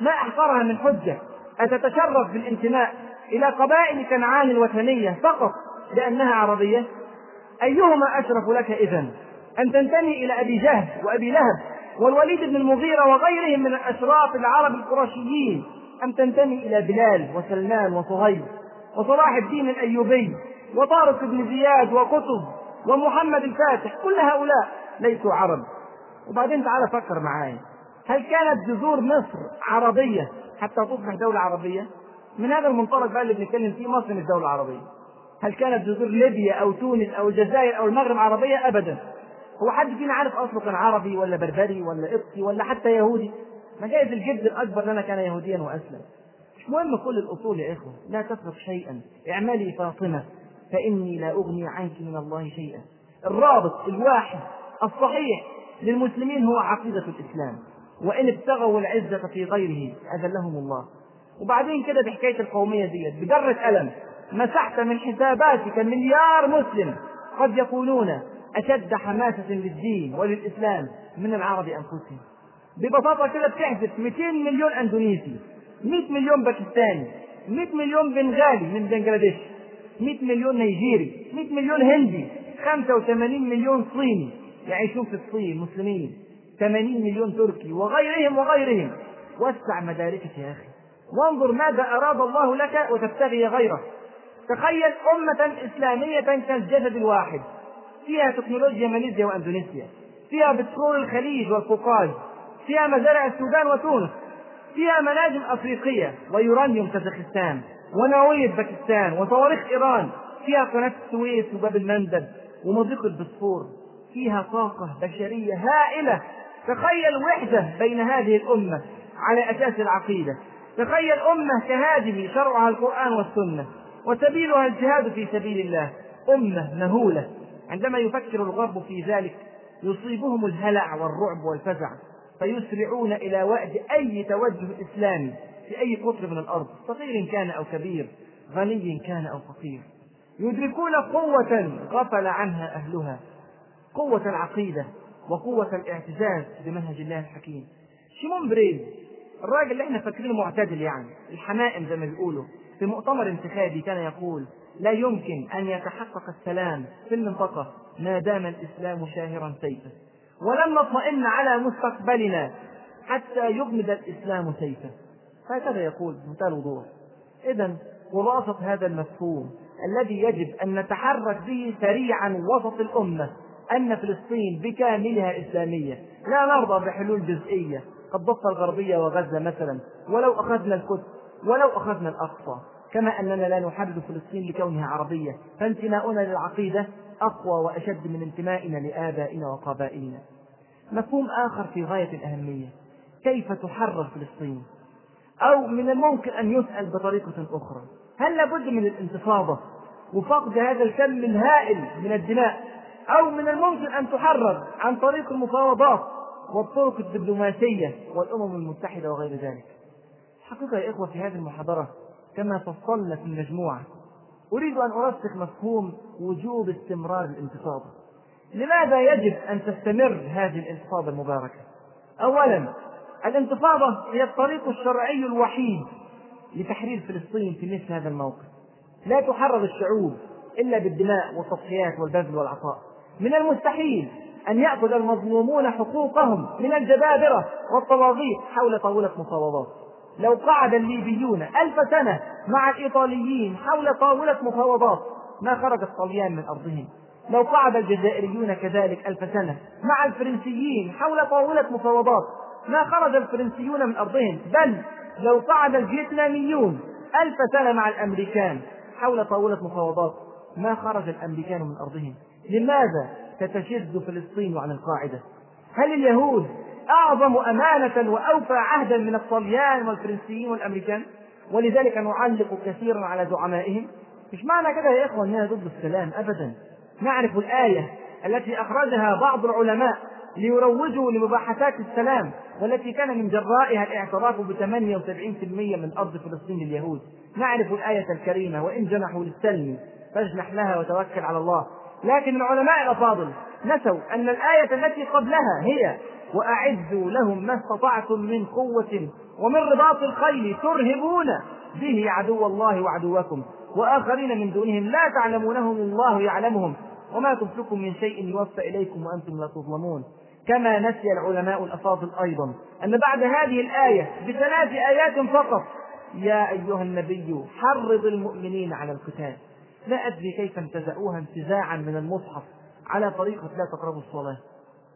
ما أحقرها من حجة. أتتشرف بالانتماء إلى قبائل كنعان الوثنية فقط لأنها عربية؟ أيهما أشرف لك إذا أن تنتمي إلى أبي جهل وأبي لهب والوليد بن المغيرة وغيرهم من الأشراف العرب القرشيين. أم تنتمي إلى بلال وسلمان وصهيب وصلاح الدين الأيوبي وطارق بن زياد وقطب ومحمد الفاتح. كل هؤلاء ليسوا عرب. وبعدين تعال فكر معايا هل كانت جذور مصر عربية حتى تصبح دولة عربية؟ من هذا المنطلق بقى اللي بنتكلم فيه مصر من الدولة العربية هل كانت جزر ليبيا أو تونس أو الجزائر أو المغرب عربية؟ أبدا. هو حد فينا عارف أصله كان عربي ولا بربري ولا قبطي ولا حتى يهودي؟ ما جايز الجد الأكبر لنا كان يهوديا وأسلم. مش مهم كل الأصول يا إخوة لا تترك شيئا. اعملي فاطمة فإني لا أغني عنك من الله شيئا. الرابط الواحد الصحيح للمسلمين هو عقيدة الإسلام. وإن ابتغوا العزة في غيره أذلهم الله. وبعدين كده بحكاية القومية ديت بجرة قلم مسحت من حساباتك مليار مسلم قد يكونون أشد حماسة للدين وللإسلام من العرب أنفسهم. ببساطة كده بتحذف 200 مليون أندونيسي 100 مليون باكستاني 100 مليون بنغالي من بنجلاديش 100 مليون نيجيري 100 مليون هندي 85 مليون صيني. يعيشون في الصين مسلمين. 80 مليون تركي وغيرهم وغيرهم. وسع مداركك يا أخي. وانظر ماذا أراد الله لك وتبتغي غيره. تخيل أمة إسلامية كالجسد الواحد. فيها تكنولوجيا ماليزيا وأندونيسيا فيها بترول الخليج والقوقاز فيها مزارع السودان وتونس فيها مناجم أفريقية ويورانيوم كازاخستان ونووية باكستان وصواريخ إيران فيها قناة السويس وباب المندب ومضيق البسفور فيها طاقة بشرية هائلة. تخيل وحدة بين هذه الأمة على أساس العقيدة. تخيل أمة كهذه شرعها القرآن والسنة وسبيلها الجهاد في سبيل الله. أمة مهولة. عندما يفكر الغرب في ذلك يصيبهم الهلع والرعب والفزع فيسرعون إلى وأد أي توجه إسلامي في أي قطر من الأرض صغير كان أو كبير غني كان أو فقير. يدركون قوة غفل عنها أهلها قوة العقيدة وقوة الاعتزاز بمنهج الله الحكيم. شيمون بريل الراجل اللي إحنا فاكرينه معتدل يعني الحمائم زي ما بيقولوا في مؤتمر انتخابي كان يقول لا يمكن أن يتحقق السلام في المنطقة ما دام الإسلام شاهرا سيفه ولن نطمئن على مستقبلنا حتى يغمد الإسلام سيفه هكذا يقول بمنتهى الوضوح إذا خلاصة هذا المفهوم الذي يجب أن نتحرك به سريعا وسط الأمة أن فلسطين بكاملها إسلامية. لا نرضى بحلول جزئية كالضفة الغربية وغزة مثلا. ولو أخذنا القدس ولو أخذنا الأقصى. كما أننا لا نحرر فلسطين لكونها عربية فانتماؤنا للعقيدة أقوى وأشد من انتمائنا لآبائنا وقبائلنا. مفهوم آخر في غاية الأهمية كيف تحرر فلسطين؟ أو من الممكن أن يسأل بطريقة أخرى هل لابد من الانتفاضة وفقد هذا الكم الهائل من الدماء؟ أو من الممكن أن تحرر عن طريق المفاوضات والطرق الدبلوماسية والأمم المتحدة وغير ذلك؟ حقيقة يا إخوة في هذه المحاضرة كما فصلنا في المجموعة. أريد أن أرسخ مفهوم وجوب استمرار الانتفاضة. لماذا يجب أن تستمر هذه الانتفاضة المباركة؟ أولا الانتفاضة هي الطريق الشرعي الوحيد لتحرير فلسطين في مثل هذا الموقف. لا تحرر الشعوب إلا بالدماء والتضحيات والبذل والعطاء. من المستحيل أن يأخذ المظلومون حقوقهم من الجبابرة والطواغيت حول طاولة مفاوضات. لو قعد الليبيون ألف سنة مع الإيطاليين حول طاولة مفاوضات ما خرج الطليان من أرضهم؟ لو قعد الجزائريون كذلك ألف سنة مع الفرنسيين حول طاولة مفاوضات ما خرج الفرنسيون من أرضهم؟ بل لو قعد الفيتناميون ألف سنة مع الأمريكان حول طاولة مفاوضات ما خرج الأمريكان من أرضهم؟ لماذا تتشد فلسطين عن القاعدة؟ هل اليهود أعظم أمانة وأوفى عهدا من الطليان والفرنسيين والأمريكان. ولذلك نعلق كثيرا على زعمائهم. مش معنى كده يا إخوة أنها ضد السلام أبدا. نعرف الآية التي أخرجها بعض العلماء ليروجوا لمباحثات السلام والتي كان من جرائها الاعتراف ب 78% من أرض فلسطين لليهود نعرف الآية الكريمة وإن جنحوا للسلم فاجنح لها وتوكل على الله. لكن العلماء الأفاضل نسوا أن الآية التي قبلها هي وأعدوا لهم ما استطعتم من قوة ومن رباط الخيل ترهبون به عدو الله وعدوكم. وآخرين من دونهم لا تعلمونهم الله يعلمهم. وما تمسكوا من شيء يوفى إليكم وأنتم لا تظلمون. كما نسي العلماء الأفاضل أيضا أن بعد هذه الآية بثلاث آيات فقط يا أيها النبي حرض المؤمنين على القتال. لا أدري كيف انتزعوها انتزاعا من المصحف. على طريقة لا تقربوا الصلاة.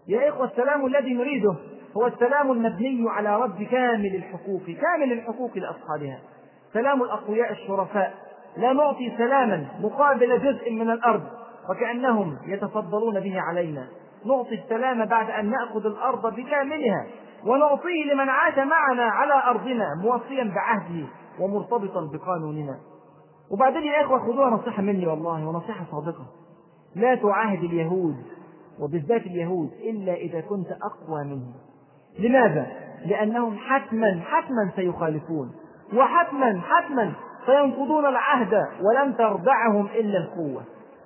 يا إخوة السلام الذي نريده هو السلام المبني على رد كامل الحقوق كامل الحقوق لأصحابها. سلام الأقوياء الشرفاء. لا نعطي سلاما مقابل جزء من الأرض وكأنهم يتفضلون به علينا. نعطي السلام بعد أن نأخذ الأرض بكاملها ونعطيه لمن عاش معنا على أرضنا موصيا بعهده ومرتبطا بقانوننا. وبعدين يا إخوة خذوها نصيحة مني والله ونصيحة صادقة. لا تعاهد اليهود وبالذات اليهود إلا إذا كنت أقوى منهم. لماذا؟ لأنهم حتما حتما سيخالفون. وحتما حتما سينقضون العهد ولن تردعهم إلا القوة.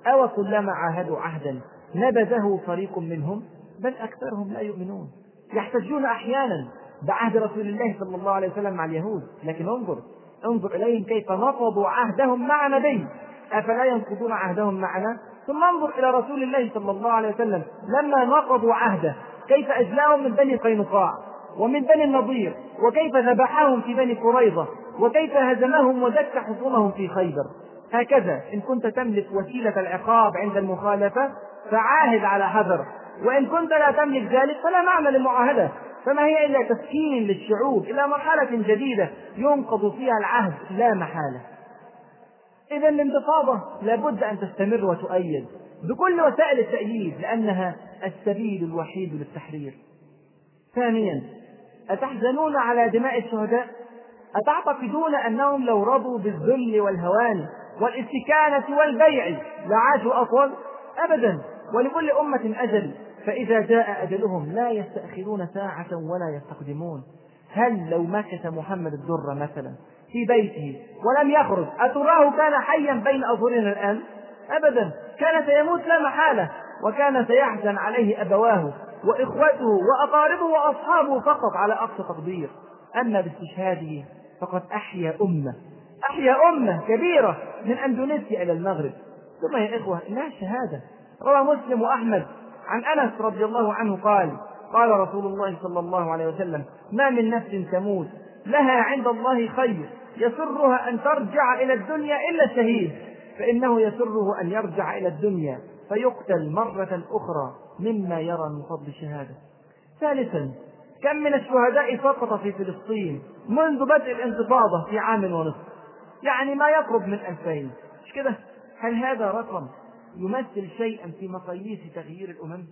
أو كلما عاهدوا عهدا نبذه فريق منهم بل أكثرهم لا يؤمنون. يحتجون أحيانا بعهد رسول الله صلى الله عليه وسلم مع اليهود. لكن انظر انظر إليهم كيف نقضوا عهدهم مع نبي أفلا ينقضون عهدهم معنا؟ ثم انظر إلى رسول الله صلى الله عليه وسلم لما نقضوا عهده. كيف أجلاهم من بني قينقاع ومن بني النضير وكيف ذبحهم في بني قريظة وكيف هزمهم ودك حصونهم في خيبر. هكذا إن كنت تملك وسيلة العقاب عند المخالفة فعاهد على حذر وإن كنت لا تملك ذلك فلا معنى للمعاهدة فما هي إلا تسكين للشعوب إلى مرحلة جديدة ينقض فيها العهد لا محالة. إذا الانتفاضة لابد أن تستمر وتؤيد بكل وسائل التأييد لأنها السبيل الوحيد للتحرير. ثانيا أتحزنون على دماء الشهداء؟ أتعتقدون أنهم لو رضوا بالذل والهوان والاستكانة والبيع لعاشوا أطول؟ أبدا ولكل أمة أجل فإذا جاء أجلهم لا يستأخرون ساعة ولا يستقدمون. هل لو مكث محمد الدر مثلا في بيته ولم يخرج. أتراه كان حيا بين أظهرنا الآن؟ أبدا. كان سيموت لا محالة وكان سيحزن عليه أبواه وإخوته وأقاربه وأصحابه فقط على أقصى تقدير. أما باستشهاده فقد أحيا أمة. أحيا أمة كبيرة من أندونيسيا إلى المغرب. ثم يا إخوة إنها شهادة. روى مسلم وأحمد عن أنس رضي الله عنه قال قال رسول الله صلى الله عليه وسلم ما من نفس تموت لها عند الله خير. يسرها أن ترجع إلى الدنيا إلا الشهيد فإنه يسره أن يرجع إلى الدنيا. فيقتل مرة أخرى مما يرى من فضل الشهادة ثالثا كم من الشهداء سقط في فلسطين منذ بدء الانتفاضة في عام ونصف؟ يعني ما يقرب من ألفين. مش كده؟ هل هذا رقم يمثل شيئا في مقاييس تغيير الأمم؟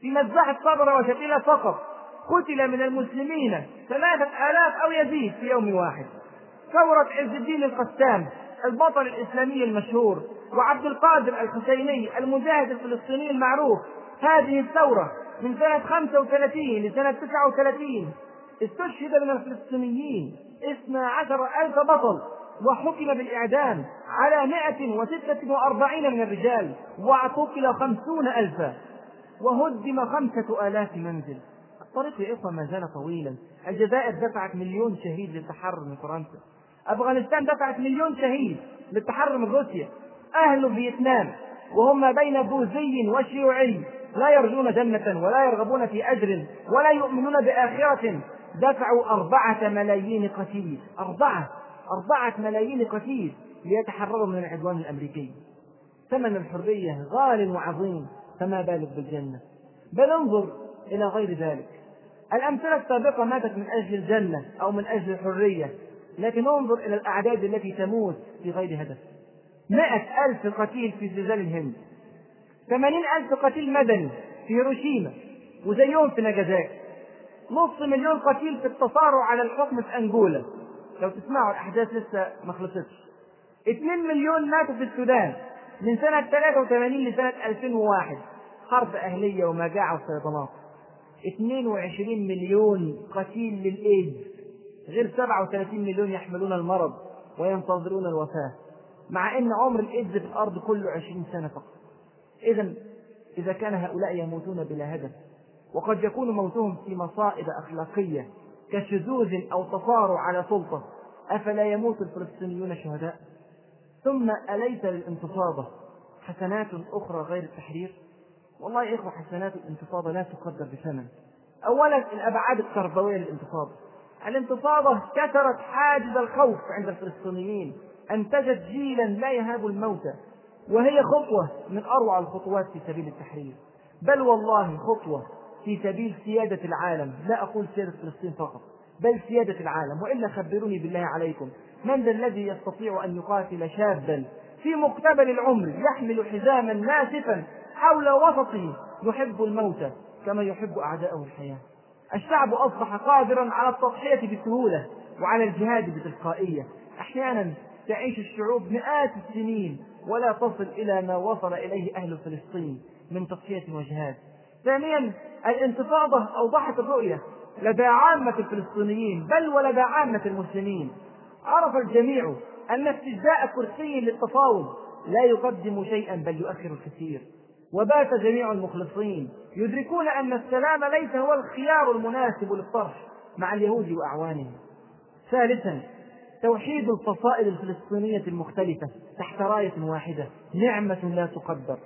في مذبحة صبرة وشتيلة فقط قتل من المسلمين ثلاثة آلاف أو يزيد في يوم واحد. ثورة عز الدين القسام البطل الإسلامي المشهور وعبد القادر الحسيني المجاهد الفلسطيني المعروف. هذه الثورة من سنة 35 لسنة 39 استشهد من الفلسطينيين 12 ألف بطل وحكم بالإعدام على 146 من الرجال واعتقل خمسون ألفا وهدم خمسة آلاف منزل. الطريق يا ما زال طويلا. الجزائر دفعت مليون شهيد للتحرر من فرنسا. أفغانستان دفعت مليون شهيد للتحرر من روسيا. أهل فيتنام وهم بين بوذي وشيوعي. لا يرجون جنة ولا يرغبون في أجر ولا يؤمنون بآخرة. دفعوا أربعة ملايين قتيل. أربعة أربعة ملايين قتيل ليتحرروا من العدوان الأمريكي. ثمن الحرية غال وعظيم فما بالك بالجنة؟ بل انظر إلى غير ذلك. الأمثلة السابقة ماتت من أجل الجنة أو من أجل الحرية لكن انظر إلى الأعداد التي تموت في غير هدف. مائة ألف قتيل في زلزال الهند. ثمانين ألف قتيل مدني في هيروشيما وزيهم في ناجازاكي. نصف مليون قتيل في التصارع على الحكم في أنجولا لو تسمعوا الأحداث لسه ما خلصتش. 2 مليون ماتوا في السودان من سنة 83 لسنة 2001 حرب أهلية ومجاعة وفيضانات 22 مليون قتيل للإيدز غير 37 مليون يحملون المرض وينتظرون الوفاة مع أن عمر الإيدز في الأرض كله 20 سنة فقط. إذا إذا كان هؤلاء يموتون بلا هدف وقد يكون موتهم في مصائب أخلاقية كشذوذ أو تصارع على سلطة أفلا يموت الفلسطينيون شهداء؟ ثم أليس للانتفاضة حسنات أخرى غير التحرير؟ والله يا إخوة حسنات الانتفاضة لا تقدر بثمن. أولا الأبعاد التربوية للانتفاضة. الانتفاضة كسرت حاجز الخوف عند الفلسطينيين. أنتجت جيلا لا يهاب الموت. وهي خطوة من أروع الخطوات في سبيل التحرير. بل والله خطوة في سبيل سيادة العالم. لا أقول سيادة فلسطين فقط بل سيادة العالم. وإلا خبروني بالله عليكم من ذا الذي يستطيع أن يقاتل شابا في مقتبل العمر يحمل حزاما ناسفا حول وسطه يحب الموت كما يحب أعداءه الحياة. الشعب أصبح قادرا على التضحية بسهولة وعلى الجهاد بتلقائية. أحيانا تعيش الشعوب مئات السنين ولا تصل إلى ما وصل إليه أهل فلسطين من تضحية وجهاد. ثانيا الانتفاضة أوضحت الرؤية. لدى عامة الفلسطينيين بل ولدى عامة المسلمين. عرف الجميع أن استجداء كرسي للتفاوض لا يقدم شيئا بل يؤخر الكثير. وبات جميع المخلصين. يدركون أن السلام ليس هو الخيار المناسب للطرح مع اليهود وأعوانهم. ثالثا توحيد الفصائل الفلسطينية المختلفة تحت راية واحدة نعمة لا تقدر.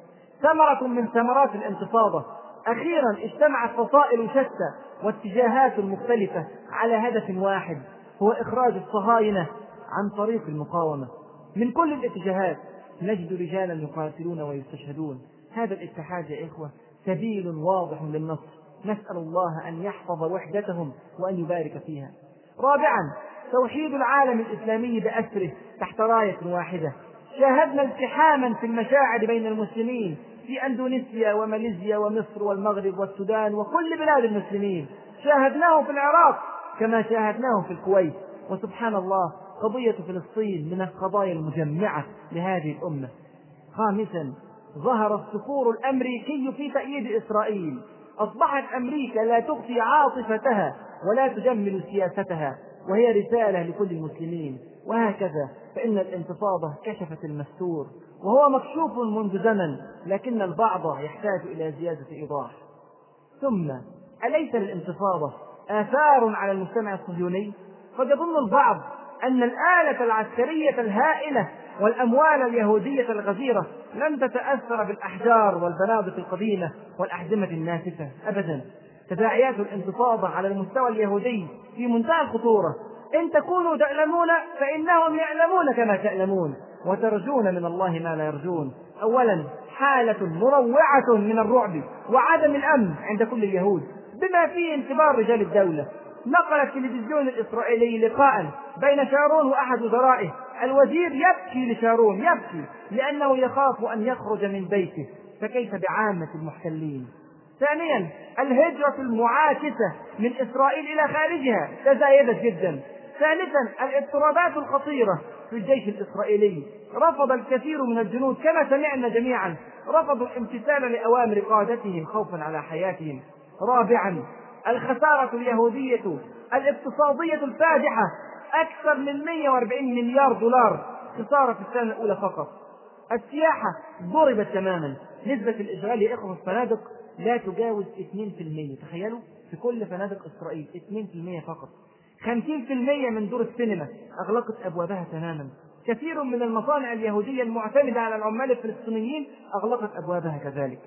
ثمرة من ثمرات الانتفاضة. أخيرا اجتمعت فصائل شتى واتجاهات مختلفة على هدف واحد هو إخراج الصهاينة عن طريق المقاومة. من كل الاتجاهات نجد رجالا يقاتلون ويستشهدون. هذا الاتحاد يا إخوة سبيل واضح للنصر. نسأل الله أن يحفظ وحدتهم وأن يبارك فيها. رابعا توحيد العالم الإسلامي بأسره تحت راية واحدة. شاهدنا التحاما في المشاعر بين المسلمين في أندونيسيا وماليزيا ومصر والمغرب والسودان وكل بلاد المسلمين. شاهدناه في العراق كما شاهدناه في الكويت. وسبحان الله قضية فلسطين من القضايا المجمعة لهذه الأمة. خامسا ظهر الصقور الأمريكي في تأييد إسرائيل. أصبحت أمريكا لا تخفي عاطفتها ولا تجمل سياستها وهي رسالة لكل المسلمين. وهكذا فإن الانتفاضة كشفت المستور وهو مكشوف منذ زمن لكن البعض يحتاج إلى زيادة إيضاح. ثم أليس للانتفاضة آثار على المجتمع الصهيوني؟ قد يظن البعض أن الآلة العسكرية الهائلة والأموال اليهودية الغزيرة لم تتأثر بالأحجار والبنادق القديمة والأحزمة الناسفة أبدا. تداعيات الانتفاضة على المستوى اليهودي في منتهى الخطورة. إن تكونوا تعلمون فإنهم يعلمون كما تعلمون وترجون من الله ما لا يرجون. أولا حالة مروعة من الرعب وعدم الأمن عند كل اليهود بما فيه انتظار رجال الدولة. نقل التلفزيون الإسرائيلي لقاء بين شارون وأحد وزرائه. الوزير يبكي لشارون يبكي لأنه يخاف أن يخرج من بيته. فكيف بعامة المحتلين؟ ثانيا الهجرة المعاكسة من إسرائيل إلى خارجها تزايدت جدا. ثالثا الاضطرابات الخطيرة في الجيش الإسرائيلي. رفض الكثير من الجنود كما سمعنا جميعا. رفضوا الامتثال لأوامر قادتهم خوفا على حياتهم. رابعا الخسارة اليهودية الاقتصادية الفادحة أكثر من 140 مليار دولار. خسارة في السنة الأولى فقط. السياحة ضربت تماما. نسبة الإشغال يا إخوة الفنادق لا تجاوز 2% تخيلوا؟ في كل فنادق إسرائيل 2% فقط. 50% من دور السينما أغلقت أبوابها تماما. كثير من المصانع اليهودية المعتمدة على العمال الفلسطينيين أغلقت أبوابها كذلك.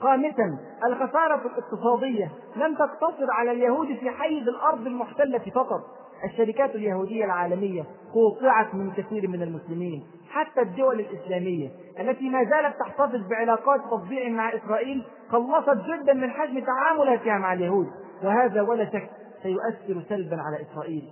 خامسا الخسارة الاقتصادية لم تقتصر على اليهود في حيز الأرض المحتلة فقط. الشركات اليهودية العالمية قوطعت من كثير من المسلمين حتى الدول الإسلامية التي ما زالت تحتفظ بعلاقات تطبيع مع إسرائيل قلصت جدا من حجم تعاملاتها مع اليهود. وهذا ولا شك سيؤثر سلبا على إسرائيل.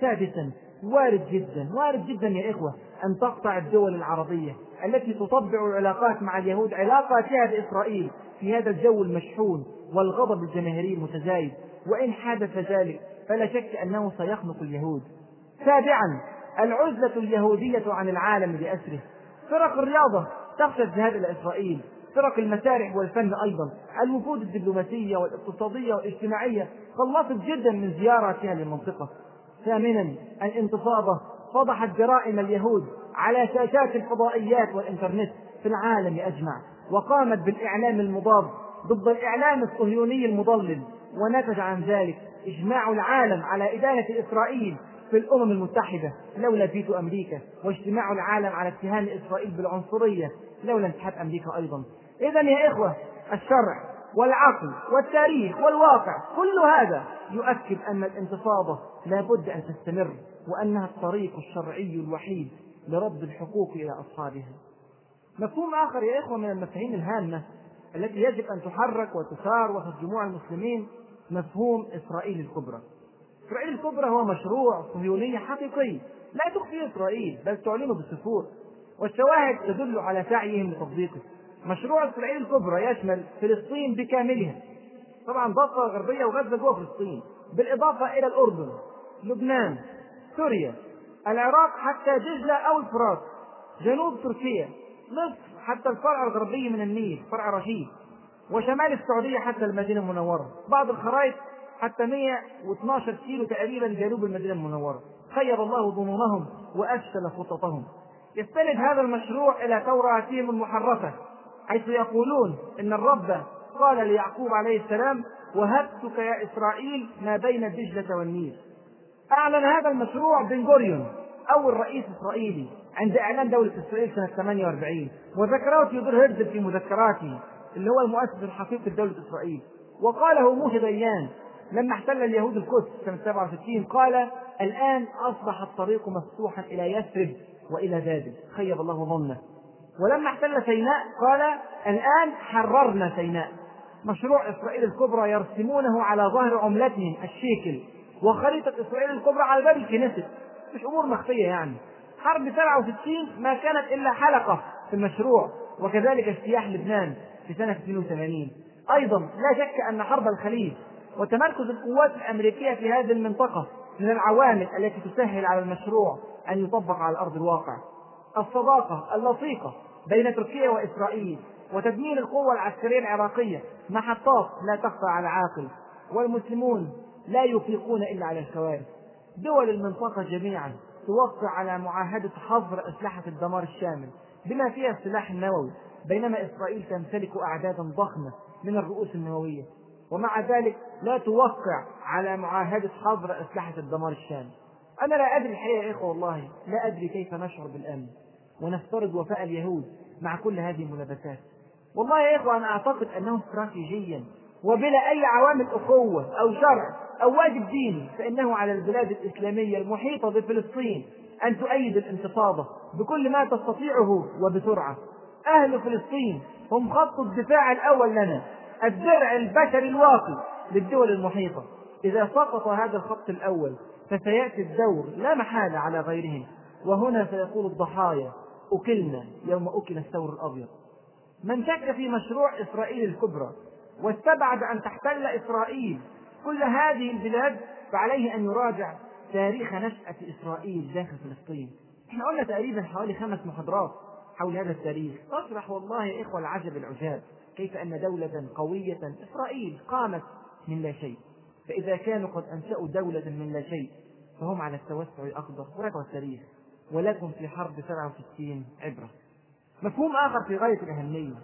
سادسا وارد جدا وارد جدا يا إخوة أن تقطع الدول العربية التي تطبع العلاقات مع اليهود علاقاتها بإسرائيل في هذا الجو المشحون والغضب الجماهيري المتزايد. وإن حدث ذلك فلا شك أنه سيخنق اليهود. سابعا العزلة اليهودية عن العالم بأسره فرق الرياضة تخشى الذهاب إلى إسرائيل فرق المسارح والفن أيضا. الوفود الدبلوماسية والاقتصادية والاجتماعية قلصت جدا من زياراتها للمنطقة. ثامنا الانتفاضة فضحت جرائم اليهود على شاشات الفضائيات والإنترنت في العالم أجمع وقامت بالإعلام المضاد ضد الإعلام الصهيوني المضلل ونتج عن ذلك إجماع العالم على إدانة إسرائيل في الأمم المتحدة لولا فيتو أمريكا واجتماع العالم على اتهام إسرائيل بالعنصرية لولا انسحاب أمريكا أيضا. إذا يا إخوة الشرع والعقل والتاريخ والواقع كل هذا يؤكد أن الانتفاضة لا بد أن تستمر. وأنها الطريق الشرعي الوحيد لرد الحقوق إلى أصحابها. مفهوم آخر يا إخوة من المفاهيم الهامة التي يجب أن تحرك وتثار وسط جموع المسلمين مفهوم إسرائيل الكبرى. إسرائيل الكبرى هو مشروع صهيوني حقيقي. لا تخفي إسرائيل بل تعلنه بالسفور والشواهد تدل على سعيهم لتطبيقه. مشروع إسرائيل الكبرى يشمل فلسطين بكاملها. طبعا ضفة غربية وغزة جوه فلسطين بالإضافة إلى الأردن لبنان سوريا. العراق حتى دجلة أو الفرات. جنوب تركيا. مصر حتى الفرع الغربي من النيل فرع رشيد. وشمال السعودية حتى المدينة المنورة. بعض الخرائط حتى 112 كيلو تقريبا جنوب المدينة المنورة. خير الله ظنونهم وأفشل خططهم. يستند هذا المشروع إلى توراتهم المحرفة حيث يقولون إن الرب قال ليعقوب عليه السلام وهبتك يا إسرائيل ما بين دجلة والنيل. أعلن هذا المشروع بن غوريون أول رئيس إسرائيلي عند إعلان دولة إسرائيل سنة 48 وذكره تيودور هيرزل في مذكراته اللي هو المؤسس الحقيقي لدولة إسرائيل. وقاله موسى ديان لما احتل اليهود القدس سنة 67 قال الآن أصبح الطريق مفتوحا إلى يثرب وإلى بابل. خيب الله ظنه. ولما احتل سيناء قال الآن حررنا سيناء. مشروع إسرائيل الكبرى يرسمونه على ظهر عملتهم الشيكل. وخريطة إسرائيل الكبرى على باب الكنيسة. مش أمور مخفية يعني. حرب 67 ما كانت إلا حلقة في المشروع وكذلك اجتياح لبنان في سنة 82 أيضا لا شك أن حرب الخليج وتمركز القوات الأمريكية في هذه المنطقة من العوامل التي تسهل على المشروع أن يطبق على أرض الواقع. الصداقة اللصيقة بين تركيا وإسرائيل وتدمير القوة العسكرية العراقية محطات لا تخفى على عاقل والمسلمون لا يفيقون إلا على الكوارث. دول المنطقة جميعا توقع على معاهدة حظر أسلحة الدمار الشامل بما فيها السلاح النووي بينما إسرائيل تمتلك أعدادا ضخمة من الرؤوس النووية. ومع ذلك لا توقع على معاهدة حظر أسلحة الدمار الشامل. أنا لا أدري الحقيقة يا إخوة والله لا أدري كيف نشعر بالأمن. ونفترض وفاء اليهود مع كل هذه الملابسات. والله يا إخوة أنا أعتقد أنه استراتيجيا وبلا أي عوامل أخوة أو شرع أو واجب ديني فإنه على البلاد الإسلامية المحيطة بفلسطين أن تؤيد الانتفاضة بكل ما تستطيعه وبسرعة. أهل فلسطين هم خط الدفاع الأول لنا الدرع البشري الواقي للدول المحيطة. إذا سقط هذا الخط الأول فسيأتي الدور لا محالة على غيرهم. وهنا سيقول الضحايا أكلنا يوم أكل الثور الأبيض. من شك في مشروع إسرائيل الكبرى واستبعد أن تحتل إسرائيل كل هذه البلاد فعليه أن يراجع تاريخ نشأة إسرائيل داخل فلسطين. إحنا قلنا تقريبا حوالي خمس محاضرات حول هذا التاريخ. تشرح والله يا إخوة العجب العجاب كيف أن دولة قوية إسرائيل قامت من لا شيء. فإذا كانوا قد أنشأوا دولة من لا شيء فهم على التوسع الأخضر وراجعوا التاريخ ولكم في حرب 67 عبرة. مفهوم آخر في غاية الأهمية.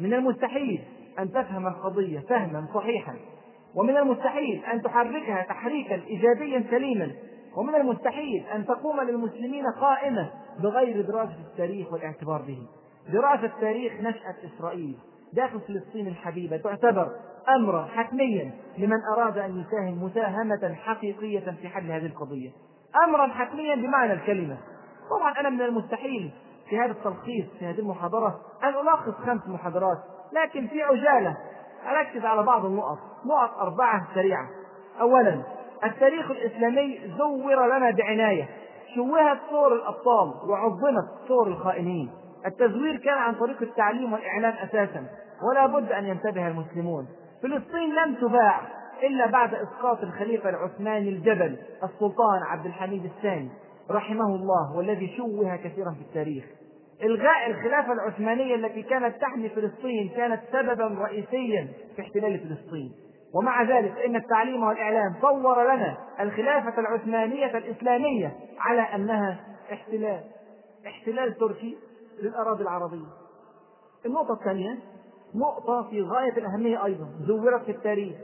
من المستحيل أن تفهم القضية فهما صحيحا. ومن المستحيل أن تحركها تحريكا إيجابيا سليما. ومن المستحيل أن تقوم للمسلمين قائمة بغير دراسة التاريخ والاعتبار به دراسة تاريخ نشأة إسرائيل داخل فلسطين الحبيبة تعتبر أمرا حتميا لمن أراد أن يساهم مساهمة حقيقية في حل هذه القضية. أمرا حتميا بمعنى الكلمة. طبعا أنا من المستحيل في هذا التلخيص في هذه المحاضرة أن ألخص خمس محاضرات لكن في عجالة أركز على بعض النقط. نقط أربعة سريعة. أولا التاريخ الإسلامي زور لنا بعناية. شوهت صور الأبطال وعظمت صور الخائنين. التزوير كان عن طريق التعليم والإعلام أساسا ولا بد أن ينتبه المسلمون. فلسطين لم تباع إلا بعد إسقاط الخليفة العثماني الجبل السلطان عبد الحميد الثاني. رحمه الله والذي شوه كثيرا في التاريخ. إلغاء الخلافة العثمانية التي كانت تحمي فلسطين كانت سببا رئيسيا في احتلال فلسطين. ومع ذلك فإن التعليم والإعلام صور لنا الخلافة العثمانية الإسلامية على أنها احتلال احتلال تركي للأراضي العربية. النقطة الثانية نقطة في غاية الأهمية أيضا زورت في التاريخ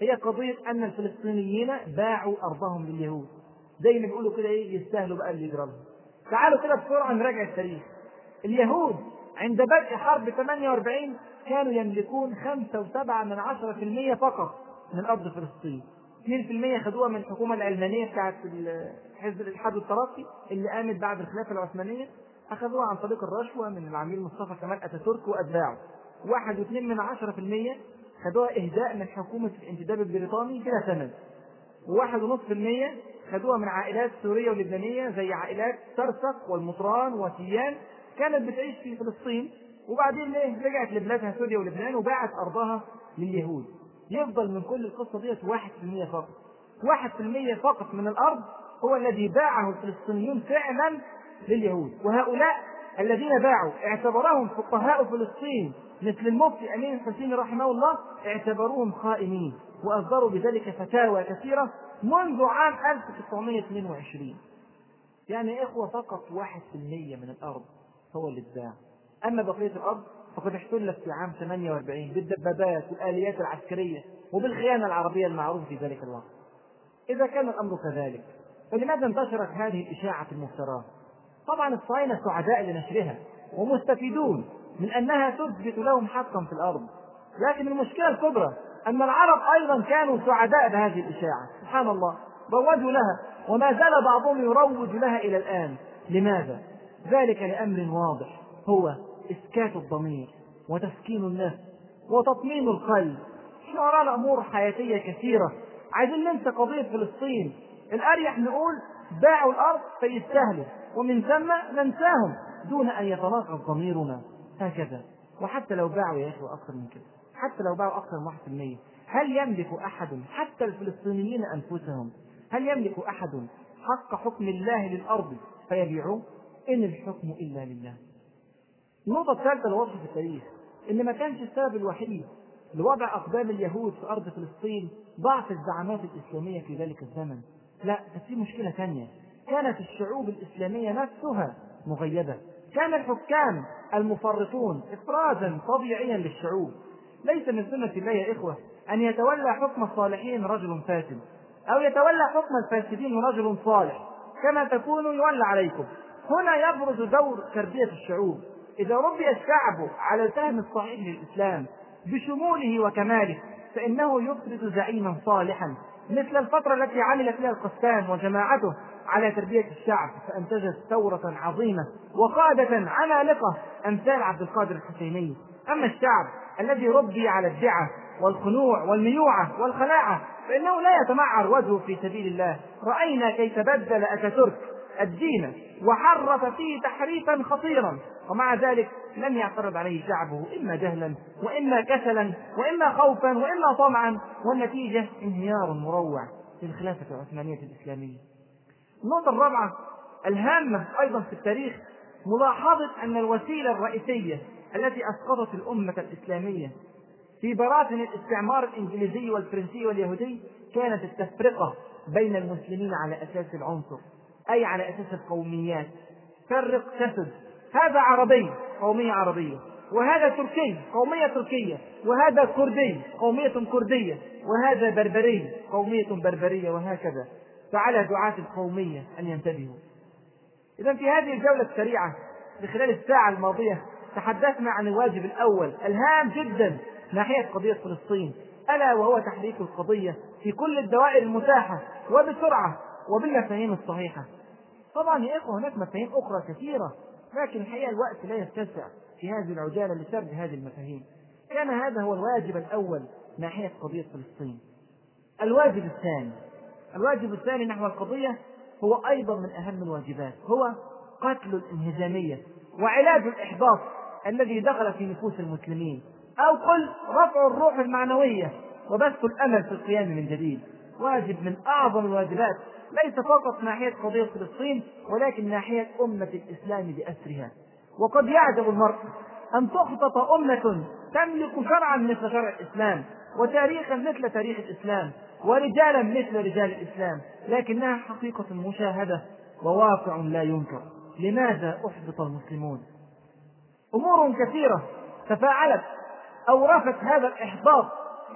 هي قضية أن الفلسطينيين باعوا أرضهم لليهود. زي ما بيقولوا كده إيه؟ يستاهلوا بقى اللي يجرى تعالوا كده بسرعة نراجع التاريخ. اليهود عند بدء حرب 48 كانوا يملكون 5.7 من 10% فقط من أرض فلسطين 2% خدوها من الحكومة العلمانية بتاعت حزب الاتحاد والترقي اللي قامت بعد الخلافة العثمانية. أخذوها عن طريق الرشوة من العميل مصطفى كمال أتاتورك وأتباعه. واحد واثنين من عشرة في المية خدوها إهداء من حكومة الانتداب البريطاني بلا ثمن. وواحد ونص في المية خدوها من عائلات سورية ولبنانية زي عائلات سرسق والمطران وتيان كانت بتعيش في فلسطين وبعدين ليه رجعت لبلادها سوريا ولبنان وباعت أرضها لليهود. يفضل من كل القصة ديت واحد في المية فقط. واحد في المية فقط من الأرض هو الذي باعه الفلسطينيون فعلا لليهود. وهؤلاء الذين باعوا اعتبرهم فقهاء فلسطين مثل المفتي أمين الحسيني رحمه الله اعتبروهم خائنين وأصدروا بذلك فتاوى كثيرة منذ عام 1922 يعني يا إخوة فقط واحد في المية من الأرض. هو اللي اتباع. أما بقية الأرض فقد احتلت في عام 48 بالدبابات والآليات العسكرية وبالخيانة العربية المعروفة في ذلك الوقت. إذا كان الأمر كذلك فلماذا انتشرت هذه الإشاعة المفتراه؟ طبعا الصهاينة سعداء لنشرها ومستفيدون من أنها تثبت لهم حقا في الأرض. لكن المشكلة الكبرى أن العرب أيضا كانوا سعداء بهذه الإشاعة. سبحان الله روجوا لها وما زال بعضهم يروج لها إلى الآن. لماذا؟ ذلك لأمر واضح هو إسكات الضمير وتسكين النفس وتطمين القلب. إحنا ورانا أمور حياتية كثيرة. عايزين ننسى قضية فلسطين. الأريح نقول باعوا الأرض فيستاهلوا ومن ثم ننساهم دون أن يتناقض ضميرنا. هكذا. وحتى لو باعوا يا إخوة أكثر من كده. حتى لو باعوا أكثر من واحد في المية. هل يملك أحد حتى الفلسطينيين أنفسهم؟ هل يملك أحد حق حكم الله للأرض فيبيعوه؟ إن الحكم إلا لله. النقطة الثالثة الواضحة في التاريخ إن ما كانش السبب الوحيد لوضع أقدام اليهود في أرض فلسطين ضعف الزعامات الإسلامية في ذلك الزمن. لا في مشكلة ثانية. كانت الشعوب الإسلامية نفسها مغيبة. كان الحكام المفرطون إفرازا طبيعيا للشعوب. ليس من سنة الله يا إخوة أن يتولى حكم الصالحين رجل فاسد أو يتولى حكم الفاسدين رجل صالح كما تكون يولى عليكم. هنا يبرز دور تربية الشعوب. إذا ربي الشعب على الفهم الصحيح للإسلام بشموله وكماله فإنه يفرز زعيما صالحا. مثل الفترة التي عمل فيها القسام وجماعته على تربية الشعب فأنتجت ثورة عظيمة وقادة عمالقة أمثال عبد القادر الحسيني. أما الشعب الذي ربي على الدعة والخنوع والميوعة والخلاعة فإنه لا يتمعر وجهه في سبيل الله. رأينا كيف بدل أتاتورك الدين وحرف فيه تحريفا خطيرا. ومع ذلك لم يعترض عليه شعبه إما جهلا وإما كسلا وإما خوفا وإما طمعا. والنتيجة انهيار مروع في الخلافة العثمانية الإسلامية. النقطة الرابعة الهامة أيضا في التاريخ ملاحظة أن الوسيلة الرئيسية التي أسقطت الأمة الإسلامية في براثن الاستعمار الإنجليزي والفرنسي واليهودي كانت التفرقة بين المسلمين على أساس العنصر. أي على أساس القوميات. فرق تسد هذا عربي قومية عربية. وهذا تركي قومية تركية. وهذا كردي قومية كردية. وهذا بربري قومية بربرية وهكذا. فعلى دعاة القومية أن ينتبهوا. إذا في هذه الجولة السريعة في خلال الساعة الماضية تحدثنا عن الواجب الأول الهام جدا ناحية قضية فلسطين. ألا وهو تحريك القضية في كل الدوائر المتاحة وبسرعة وبالمفاهيم الصحيحة. طبعا يا إخوة هناك مفاهيم أخرى كثيرة لكن الحقيقة الوقت لا يتسع في هذه العجالة لسرد هذه المفاهيم. كان هذا هو الواجب الأول ناحية قضية فلسطين. الواجب الثاني الواجب الثاني نحو القضية هو أيضا من أهم الواجبات هو قتل الانهزامية وعلاج الإحباط الذي دخل في نفوس المسلمين أو قل رفع الروح المعنوية وبث الأمل في القيام من جديد. واجب من أعظم الواجبات ليس فقط ناحية قضية فلسطين ولكن ناحية أمة الإسلام بأسرها. وقد يعجب المرء أن تخطط أمة تملك شرعا مثل شرع الإسلام وتاريخا مثل تاريخ الإسلام ورجالا مثل رجال الإسلام لكنها حقيقة مشاهدة وواقع لا ينكر. لماذا أحبط المسلمون؟ أمور كثيرة تفاعلت أورثت هذا الإحباط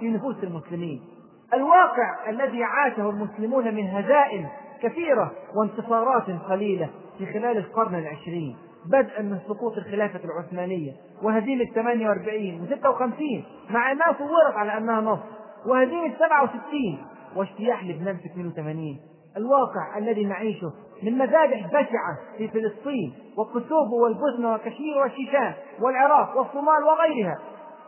في نفوس المسلمين. الواقع الذي عاشه المسلمون من هزائم كثيرة وانتصارات قليلة في خلال القرن العشرين. بدءا من سقوط الخلافة العثمانية وهزيمة 48 و 56 مع أنها صورت على أنها نصر وهزيمة 67 واجتياح لبنان في 82 الواقع الذي نعيشه من مذابح بشعة في فلسطين وكسوفو والبوسنة وكشمير والشيشان والعراق والصومال وغيرها.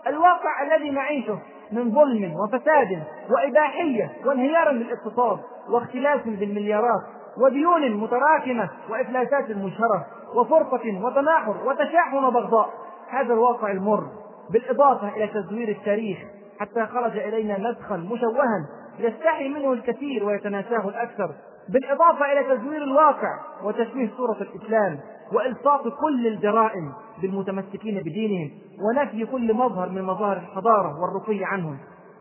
الواقع الذي نعيشه من ظلم وفساد وإباحية وانهيار للاقتصاد واختلاف بالمليارات وديون متراكمة وإفلاسات مشهرة وفرقة وتناحر وتشاحن وبغضاء هذا الواقع المر بالإضافة إلى تزوير التاريخ حتى خرج إلينا نسخا مشوها يستحي منه الكثير ويتناساه الأكثر. بالإضافة إلى تزوير الواقع وتشويه صورة الإسلام وإلصاق كل الجرائم بالمتمسكين بدينهم ونفي كل مظهر من مظاهر الحضارة والرقي عنهم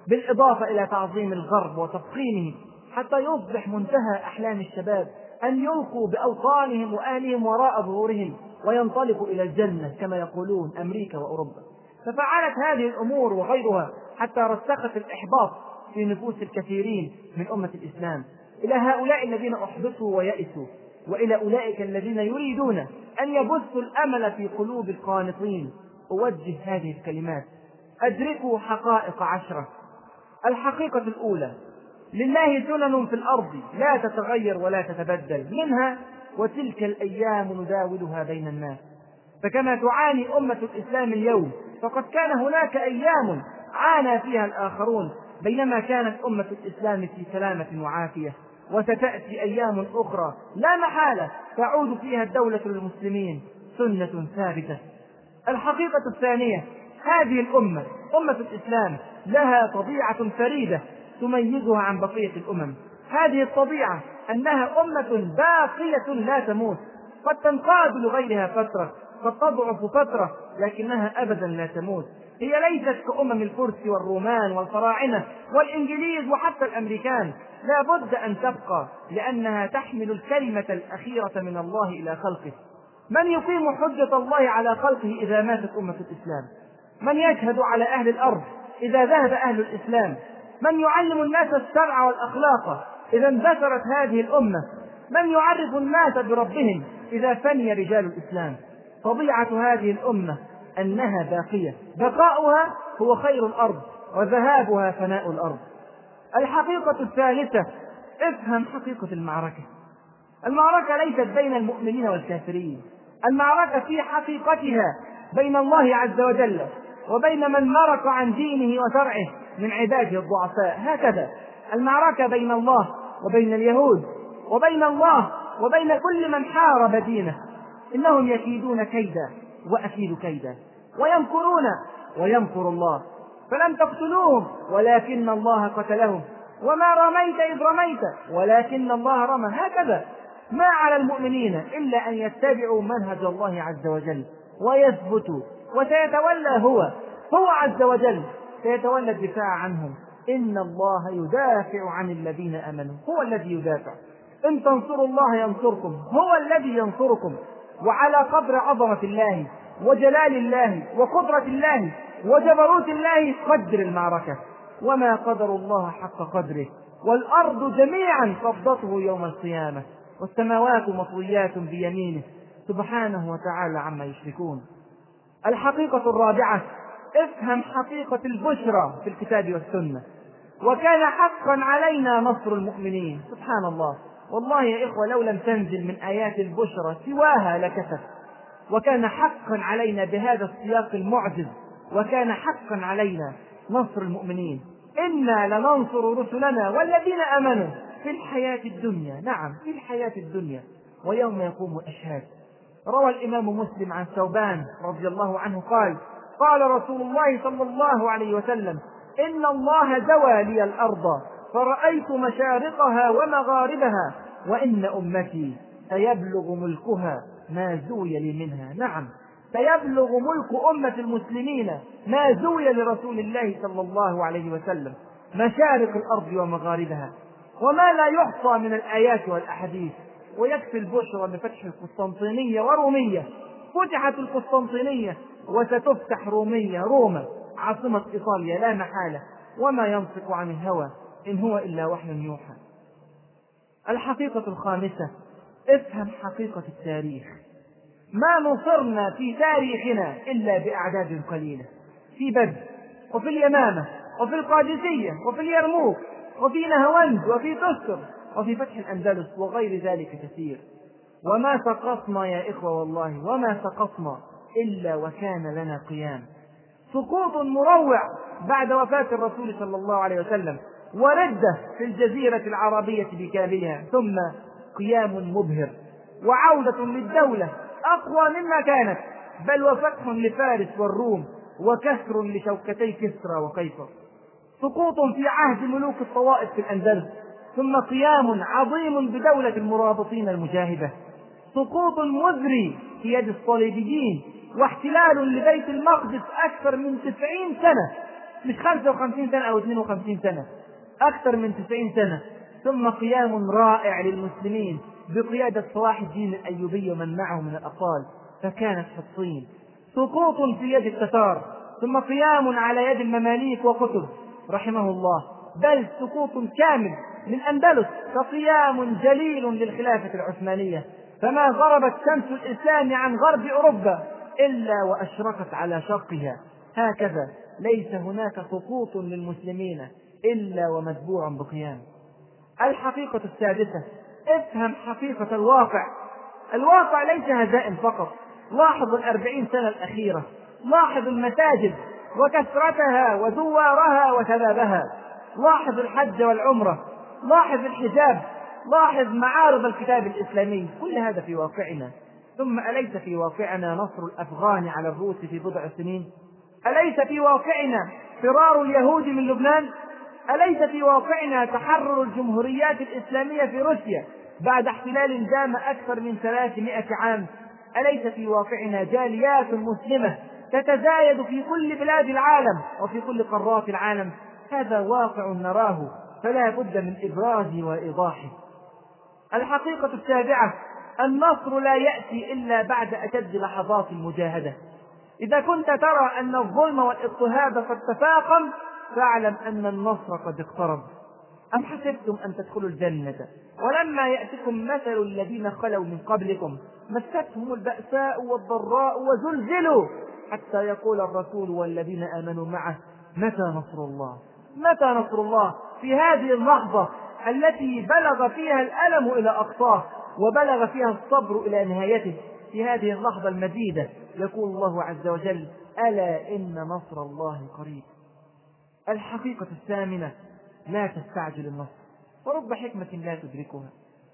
بالإضافة إلى تعظيم الغرب وتفخيمه حتى يصبح منتهى أحلام الشباب أن يلقوا بأوطانهم وأهلهم وراء ظهورهم وينطلقوا إلى الجنة كما يقولون أمريكا وأوروبا. ففعلت هذه الأمور وغيرها حتى رسخت الإحباط في نفوس الكثيرين من أمة الإسلام. إلى هؤلاء الذين أحبطوا ويئسوا وإلى أولئك الذين يريدون أن يبثوا الأمل في قلوب القانطين. أوجه هذه الكلمات. أدركوا حقائق عشرة. الحقيقة الأولى. لله سنن في الأرض. لا تتغير ولا تتبدل. منها وتلك الأيام نداولها بين الناس. فكما تعاني أمة الإسلام اليوم فقد كان هناك أيام عانى فيها الآخرون بينما كانت أمة الإسلام في سلامة وعافية. وستأتي أيام أخرى لا محالة تعود فيها الدولة للمسلمين سنة ثابتة. الحقيقة الثانية هذه الأمة أمة الإسلام لها طبيعة فريدة تميزها عن بقية الأمم. هذه الطبيعة أنها أمة باقية لا تموت. قد تنقاد لغيرها فترة قد تضعف فترة لكنها أبدا لا تموت. هي ليست كأمم الفرس والرومان والفراعنة والإنجليز وحتى الأمريكان. لا بد أن تبقى لأنها تحمل الكلمة الأخيرة من الله إلى خلقه. من يقيم حجة الله على خلقه إذا ماتت أمة الإسلام؟ من يشهد على أهل الأرض إذا ذهب أهل الإسلام؟ من يعلم الناس الشرع والأخلاق إذا اندثرت هذه الأمة؟ من يعرف الناس بربهم إذا فني رجال الإسلام؟ طبيعة هذه الأمة أنها باقية. بقاؤها هو خير الأرض وذهابها فناء الأرض. الحقيقة الثالثة افهم حقيقة المعركة. المعركة ليست بين المؤمنين والكافرين. المعركة في حقيقتها بين الله عز وجل وبين من مرق عن دينه وشرعه من عباده الضعفاء. هكذا. المعركة بين الله وبين اليهود وبين الله وبين كل من حارب دينه. إنهم يكيدون كيدا. وأكيد كيدا ويمكرون. ويمكر الله. فلم تقتلوهم. ولكن الله قتلهم. وما رميت إذ رميت. ولكن الله رمى. هكذا. ما على المؤمنين إلا أن يتبعوا منهج الله عز وجل. ويثبتوا. وسيتولى هو. هو عز وجل. سيتولى الدفاع عنهم. إن الله يدافع عن الذين آمنوا. هو الذي يدافع. إن تنصروا الله ينصركم. هو الذي ينصركم. وعلى قدر عظمة الله وجلال الله وقدرة الله وجبروت الله قدر المعركة. وما قدر الله حق قدره والأرض جميعا قبضته يوم القيامة والسماوات مطويات بيمينه. سبحانه وتعالى عما يشركون. الحقيقة الرابعة افهم حقيقة البشرى في الكتاب والسنة. وكان حقا علينا نصر المؤمنين. سبحان الله. والله يا إخوة لو لم تنزل من آيات البشرى سواها لكفت وكان حقا علينا بهذا السياق المعجز وكان حقا علينا نصر المؤمنين. إنا لننصر رسلنا والذين آمنوا في الحياة الدنيا. نعم في الحياة الدنيا. ويوم يقوم الأشهاد. روى الإمام مسلم عن ثوبان رضي الله عنه قال قال رسول الله صلى الله عليه وسلم إن الله زوى لي الأرض فرأيت مشارقها ومغاربها وإن أمتي سيبلغ ملكها ما زوي لي منها. نعم سيبلغ ملك أمة المسلمين ما زوي لرسول الله صلى الله عليه وسلم مشارق الأرض ومغاربها. وما لا يحصى من الآيات والأحاديث. ويكفي البشرى بفتح القسطنطينية ورومية. فتحت القسطنطينية وستفتح رومية روما. عاصمة إيطاليا لا محالة وما ينطق عن الهوى. إن هو إلا وحي يوحى. الحقيقة الخامسة افهم حقيقة التاريخ. ما نصرنا في تاريخنا إلا بأعداد قليلة. في بدر وفي اليمامة وفي القادسية وفي اليرموك وفي نهوند وفي تستر وفي فتح الأندلس وغير ذلك كثير. وما سقطنا يا إخوة والله وما سقطنا إلا وكان لنا قيام. سقوط مروع بعد وفاة الرسول صلى الله عليه وسلم. وردة في الجزيرة العربية بكاملها ثم قيام مبهر وعودة للدولة أقوى مما كانت بل وفتح لفارس والروم وكسر لشوكتي كسرى وقيصر. سقوط في عهد ملوك الطوائف في الأندلس ثم قيام عظيم بدولة المرابطين المجاهدة. سقوط مزري في يد الصليبيين واحتلال لبيت المقدس أكثر من تسعين سنة مش خمسة وخمسين سنة أو اثنين وخمسين سنة. أكثر من تسعين سنة. ثم قيام رائع للمسلمين بقيادة صلاح الدين الأيوبي ومن معه من الأبطال فكانت حصين سقوط في يد التتار ثم قيام على يد المماليك وقطب رحمه الله. بل سقوط كامل للأندلس كقيام جليل للخلافة العثمانية. فما غربت شمس الإسلام عن غرب أوروبا إلا وأشرقت على شرقها. هكذا ليس هناك سقوط للمسلمين. إلا ومتبوع بقيام. الحقيقة السادسة افهم حقيقة الواقع. الواقع ليس هزائم فقط. لاحظ الأربعين سنة الأخيرة. لاحظ المساجد وكثرتها وزوارها وشبابها. لاحظ الحج والعمرة. لاحظ الحجاب. لاحظ معارض الكتاب الإسلامي. كل هذا في واقعنا. ثم أليس في واقعنا نصر الأفغان على الروس في بضع سنين؟ أليس في واقعنا فرار اليهود من لبنان؟ أليس في واقعنا تحرر الجمهوريات الإسلامية في روسيا بعد احتلال دام أكثر من ثلاثمائة عام؟ أليس في واقعنا جاليات مسلمة تتزايد في كل بلاد العالم وفي كل قارات العالم؟ هذا واقع نراه فلا بد من إبرازه وإيضاحه الحقيقة السابعة النصر لا يأتي إلا بعد أشد لحظات المجاهدة. إذا كنت ترى أن الظلم والإضطهاد قد تفاقم فاعلم أن النصر قد اقترب. أم حسبتم أن تدخلوا الجنة؟ ولما يأتكم مثل الذين خلوا من قبلكم مستهم البأساء والضراء وزلزلوا. حتى يقول الرسول والذين آمنوا معه متى نصر الله؟ متى نصر الله؟ في هذه اللحظة التي بلغ فيها الألم إلى أقصاه وبلغ فيها الصبر إلى نهايته. في هذه اللحظة المجيدة يقول الله عز وجل ألا إن نصر الله قريب؟ الحقيقة الثامنة لا تستعجل النصر. ورب حكمة لا تدركها.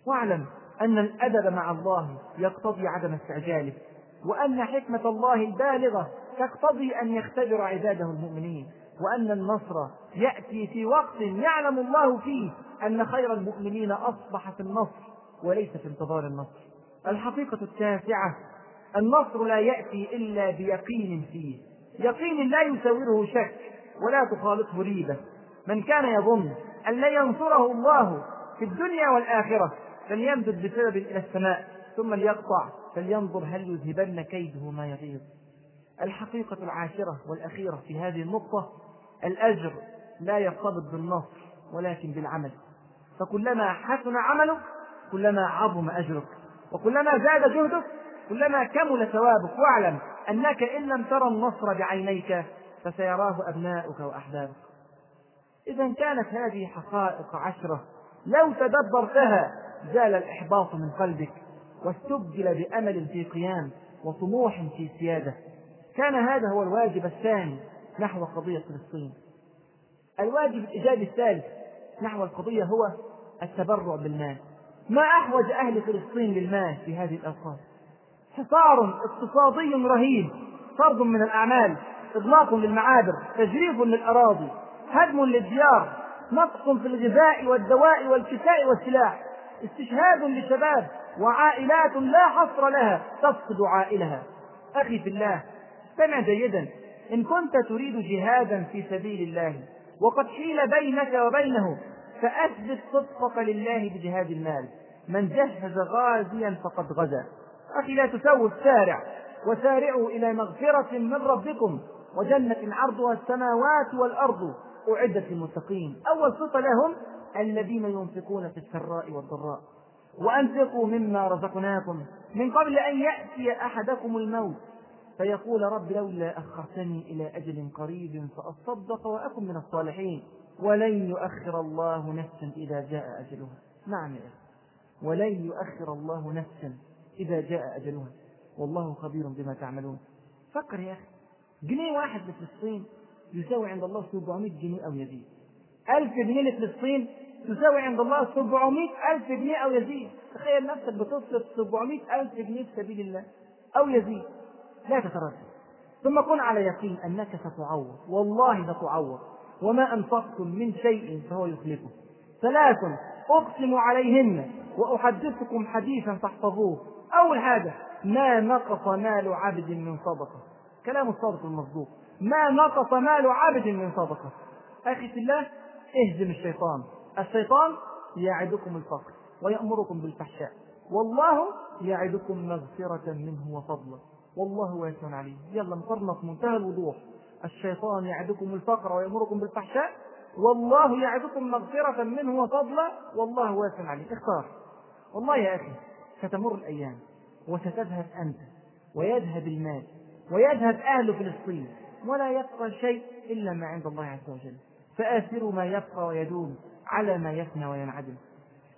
واعلم أن الأدب مع الله يقتضي عدم استعجاله وأن حكمة الله البالغة تقتضي أن يختبر عباده المؤمنين وأن النصر يأتي في وقت يعلم الله فيه أن خير المؤمنين أصبح في النصر وليس في انتظار النصر. الحقيقة التاسعة النصر لا يأتي إلا بيقين فيه. يقين لا يساوره شك. ولا تخالطه ريبة. من كان يظن أن لن ينصره الله في الدنيا والآخرة فليمدد بسبب إلى السماء ثم ليقطع فلينظر هل يذهبن كيده ما يغيظ. الحقيقة العاشرة والأخيرة في هذه النقطة الأجر لا يرتبط بالنصر ولكن بالعمل. فكلما حسن عملك كلما عظم أجرك. وكلما زاد جهدك كلما كمل ثوابك. واعلم أنك إن لم ترى النصر بعينيك فسيراه أبناؤك وأحبابك. إذا كانت هذه حقائق عشرة لو تدبرتها زال الإحباط من قلبك واستبدل بأمل في قيام وطموح في سيادة. كان هذا هو الواجب الثاني نحو قضية فلسطين. الواجب الإيجابي الثالث نحو القضية هو التبرع بالمال. ما أحوج أهل فلسطين للمال في هذه الأوقات؟ حصار اقتصادي رهيب فرض من الأعمال. إغلاق للمعابر تجريف للأراضي هدم للديار نقص في الغذاء والدواء والكساء والسلاح استشهاد لشباب وعائلات لا حصر لها تفقد عائلها. أخي في الله استمع جيدا إن كنت تريد جهادا في سبيل الله وقد حيل بينك وبينه فأثبت صدقك لله بجهاد المال. من جهز غازيا فقد غزا. أخي لا تسوف سارع وسارعوا إلى مغفرة من ربكم وجنة عرضها السماوات والأرض. أعدت للمتقين. أول صفة لهم الذين ينفقون في السراء والضراء. وأنفقوا مما رزقناكم. من قبل أن يأتي أحدكم الموت. فيقول رب لولا أخرتني إلى أجل قريب فأصدق وأكن من الصالحين. ولن يؤخر الله نفسا إذا جاء أجلها. نعم يا ولن يؤخر الله نفسا إذا جاء أجلها. والله خبير بما تعملون. فكر يا أخي. جنيه واحد لفلسطين يساوي عند الله 700 جنيه أو يزيد. ألف جنيه لفلسطين تساوي عند الله 700 ألف جنيه أو يزيد. تخيل نفسك بتصرف 700 ألف جنيه في سبيل الله أو يزيد. لا تتردد. ثم كن على يقين أنك ستعوض. والله ستعوض وما أنفقتم من شيء فهو يخلفه. ثلاث أقسم عليهن وأحدثكم حديثا فاحفظوه أول حاجة ما نقص مال عبد من صدقة؟ كلام الصادق المصدوق. ما نقص مال عبد من صدقة. أخي في الله اهزم الشيطان. الشيطان يعدكم الفقر ويأمركم بالفحشاء. والله يعدكم مغفرة منه وفضلا والله واسع عليم. يلا مقارنة في منتهى الوضوح. الشيطان يعدكم الفقر ويأمركم بالفحشاء. والله يعدكم مغفرة منه وفضلا والله واسع عليم. اختار. والله يا أخي ستمر الأيام وستذهب أنت ويذهب المال ويذهب أهل فلسطين ولا يبقى شيء إلا ما عند الله عز وجل. فآثروا ما يبقى ويدوم على ما يفنى وينعدم.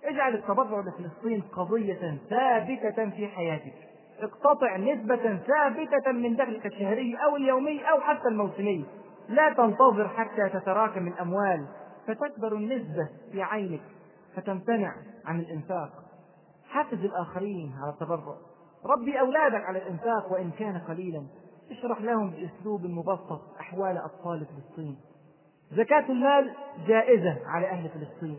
اجعل التبرع لفلسطين قضية ثابتة في حياتك. اقتطع نسبة ثابتة من دخلك الشهري أو اليومي أو حتى الموسمي. لا تنتظر حتى تتراكم الأموال فتكبر النسبة في عينك فتمتنع عن الإنفاق. حفز الآخرين على التبرع. ربي أولادك على الإنفاق وإن كان قليلا. اشرح لهم بأسلوب مبسط أحوال أطفال فلسطين. زكاة المال جائزة على أهل فلسطين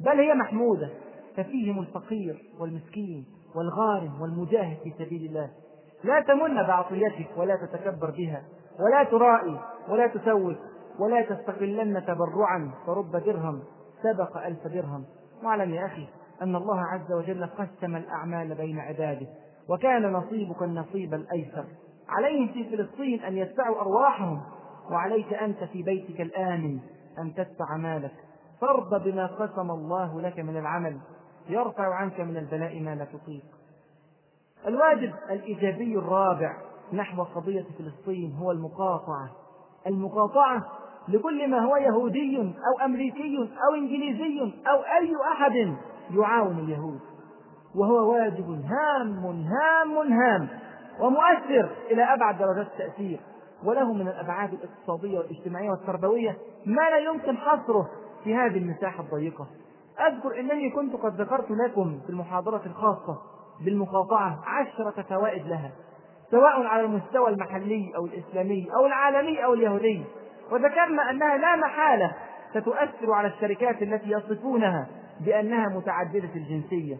بل هي محمودة ففيهم الفقير والمسكين والغارم والمجاهد في سبيل الله. لا تمن بعطيتك ولا تتكبر بها ولا ترائي ولا تسوف ولا تستقلن تبرعا فرب درهم سبق ألف درهم. واعلم يا أخي أن الله عز وجل قسم الأعمال بين عباده وكان نصيبك النصيب الأيسر. عليهم في فلسطين أن يدفعوا أرواحهم. وعليك أنت في بيتك الآمن أن تدفع مالك. فارض بما قسم الله لك من العمل. يرفع عنك من البلاء ما لا تطيق. الواجب الإيجابي الرابع نحو قضية فلسطين هو المقاطعة. المقاطعة لكل ما هو يهودي أو أمريكي أو إنجليزي أو أي أحد يعاون اليهود. وهو واجب هام هام هام. ومؤثر إلى أبعد درجات التأثير وله من الأبعاد الاقتصادية والاجتماعية والتربوية ما لا يمكن حصره في هذه المساحة الضيقة. أذكر أنني كنت قد ذكرت لكم في المحاضرة الخاصة بالمقاطعة عشرة فوائد لها سواء على المستوى المحلي أو الإسلامي أو العالمي أو اليهودي. وذكرنا أنها لا محالة ستؤثر على الشركات التي يصفونها بأنها متعددة الجنسية.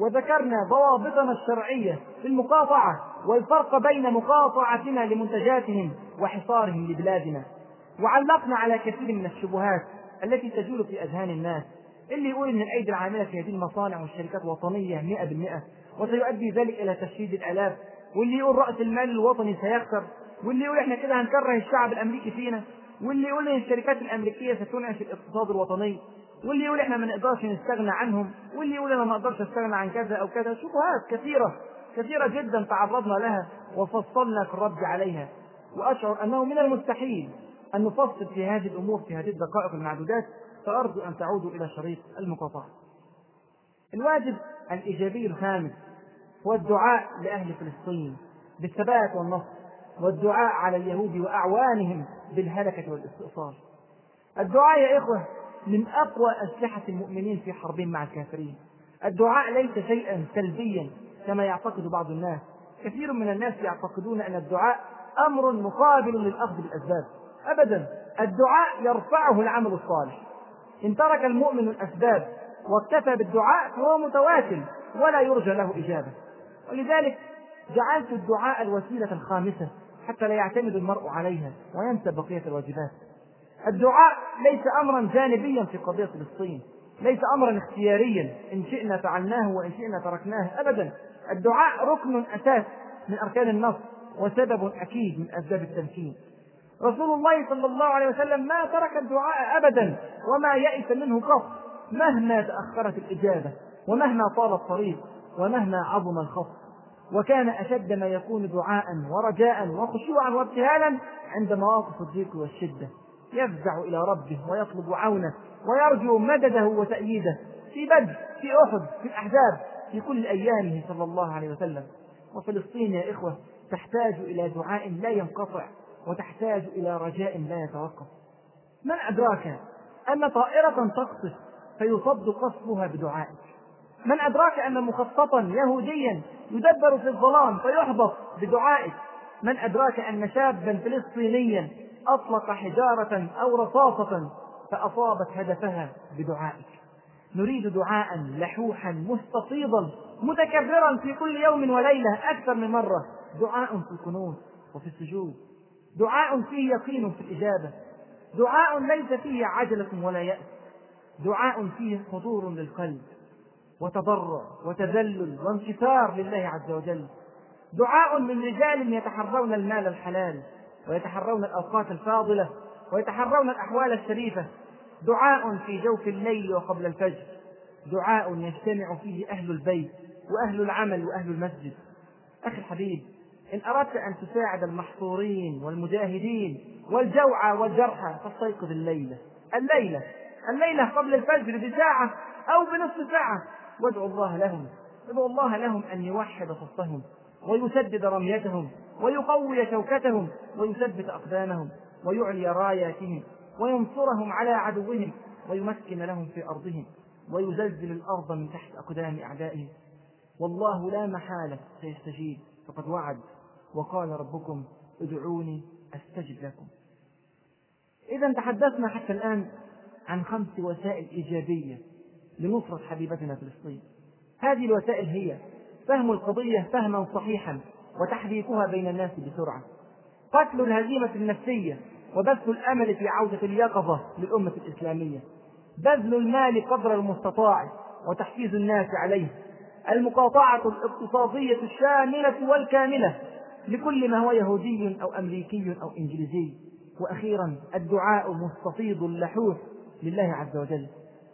وذكرنا ضوابطنا الشرعية في المقاطعة والفرق بين مقاطعتنا لمنتجاتهم وحصارهم لبلادنا. وعلقنا على كثير من الشبهات التي تجول في أذهان الناس اللي يقول إن الأيدي العاملة في هذه المصانع والشركات وطنية 100% وسيؤدي ذلك إلى تشييد الآلاف واللي يقول رأس المال الوطني سيخسر واللي يقول إحنا كده هنكره الشعب الأمريكي فينا واللي يقول إن الشركات الأمريكية ستنعش الاقتصاد الوطني. واللي يقول إحنا ما نقدرش نستغنى عنهم واللي يقول أنا ما أقدرش أستغنى عن كذا أو كذا شبهات كثيرة كثيرة جدا تعرضنا لها وفصلنا كالرد عليها وأشعر أنه من المستحيل أن نفصل في هذه الأمور في هذه الدقائق المعدودات فارجو أن تعودوا إلى شريط المقاطعة. الواجب الإيجابي الخامس هو الدعاء لأهل فلسطين بالثبات والنصر والدعاء على اليهود وأعوانهم بالهلكة والاستئصال. الدعاء يا إخوة من أقوى أسلحة المؤمنين في حربهم مع الكافرين. الدعاء ليس شيئا سلبيا كما يعتقد بعض الناس. كثير من الناس يعتقدون أن الدعاء أمر مقابل للأخذ بالأسباب. ابدا الدعاء يرفعه العمل الصالح. إن ترك المؤمن الأسباب واكتفى بالدعاء فهو متواكل ولا يرجى له إجابة. ولذلك جعلت الدعاء الوسيلة الخامسة حتى لا يعتمد المرء عليها وينسى بقية الواجبات. الدعاء ليس امرا جانبيا في قضية فلسطين ليس امرا اختياريا. إن شئنا فعلناه وإن شئنا تركناه ابدا. الدعاء ركن أساس من أركان النصر وسبب أكيد من أسباب التمكين. رسول الله صلى الله عليه وسلم ما ترك الدعاء ابدا وما يئس منه قط مهما تأخرت الإجابة ومهما طال الطريق ومهما عظم الخط. وكان أشد ما يكون دعاء ورجاء وخشوعا وابتهالا عند مواقف الضيق والشدة. يفزع إلى ربه ويطلب عونه ويرجو مدده وتأييده في بدر في أحد في الأحزاب في كل أيامه صلى الله عليه وسلم. وفلسطين يا إخوة تحتاج إلى دعاء لا ينقطع وتحتاج إلى رجاء لا يتوقف. من أدراك أن طائرة تقصف فيصد قصفها بدعائك؟ من أدراك أن مخططا يهوديا يدبر في الظلام فيحبط بدعائك؟ من أدراك أن شابا فلسطينيا أطلق حجارة أو رصاصة فأصابت هدفها بدعائك. نريد دعاء لحوحا مستفيضا متكررا في كل يوم وليلة أكثر من مرة. دعاء في القنوت وفي السجود. دعاء فيه يقين في الإجابة. دعاء ليس فيه عجلة ولا يأس. دعاء فيه حضور للقلب. وتضرع وتذلل وانكسار لله عز وجل. دعاء من رجال يتحرون المال الحلال. ويتحرون الأوقات الفاضلة ويتحرون الأحوال الشريفة. دعاء في جوف الليل وقبل الفجر. دعاء يجتمع فيه أهل البيت وأهل العمل وأهل المسجد. أخي الحبيب إن أردت أن تساعد المحصورين والمجاهدين والجوعى والجرحى فاستيقظ الليلة الليلة الليلة قبل الفجر بساعة أو بنصف ساعة. وادعوا الله لهم ادعوا الله لهم أن يوحد صفهم ويسدد رميتهم. ويقوي شوكتهم ويثبت أقدامهم ويعلي راياتهم وينصرهم على عدوهم ويمكن لهم في أرضهم ويزلزل الأرض من تحت أقدام أعدائهم. والله لا محالة سيستجيب. فقد وعد وقال ربكم ادعوني أستجب لكم. إذا تحدثنا حتى الآن عن خمس وسائل إيجابية لنصرة حبيبتنا فلسطين. هذه الوسائل هي فهم القضية فهما صحيحا. وتحريكها بين الناس بسرعة. قتل الهزيمة النفسية وبث الأمل في عودة اليقظة للأمة الإسلامية. بذل المال قدر المستطاع وتحفيز الناس عليه. المقاطعة الاقتصادية الشاملة والكاملة لكل ما هو يهودي أو أمريكي أو إنجليزي. وأخيرا الدعاء مستفيض لحوح لله عز وجل.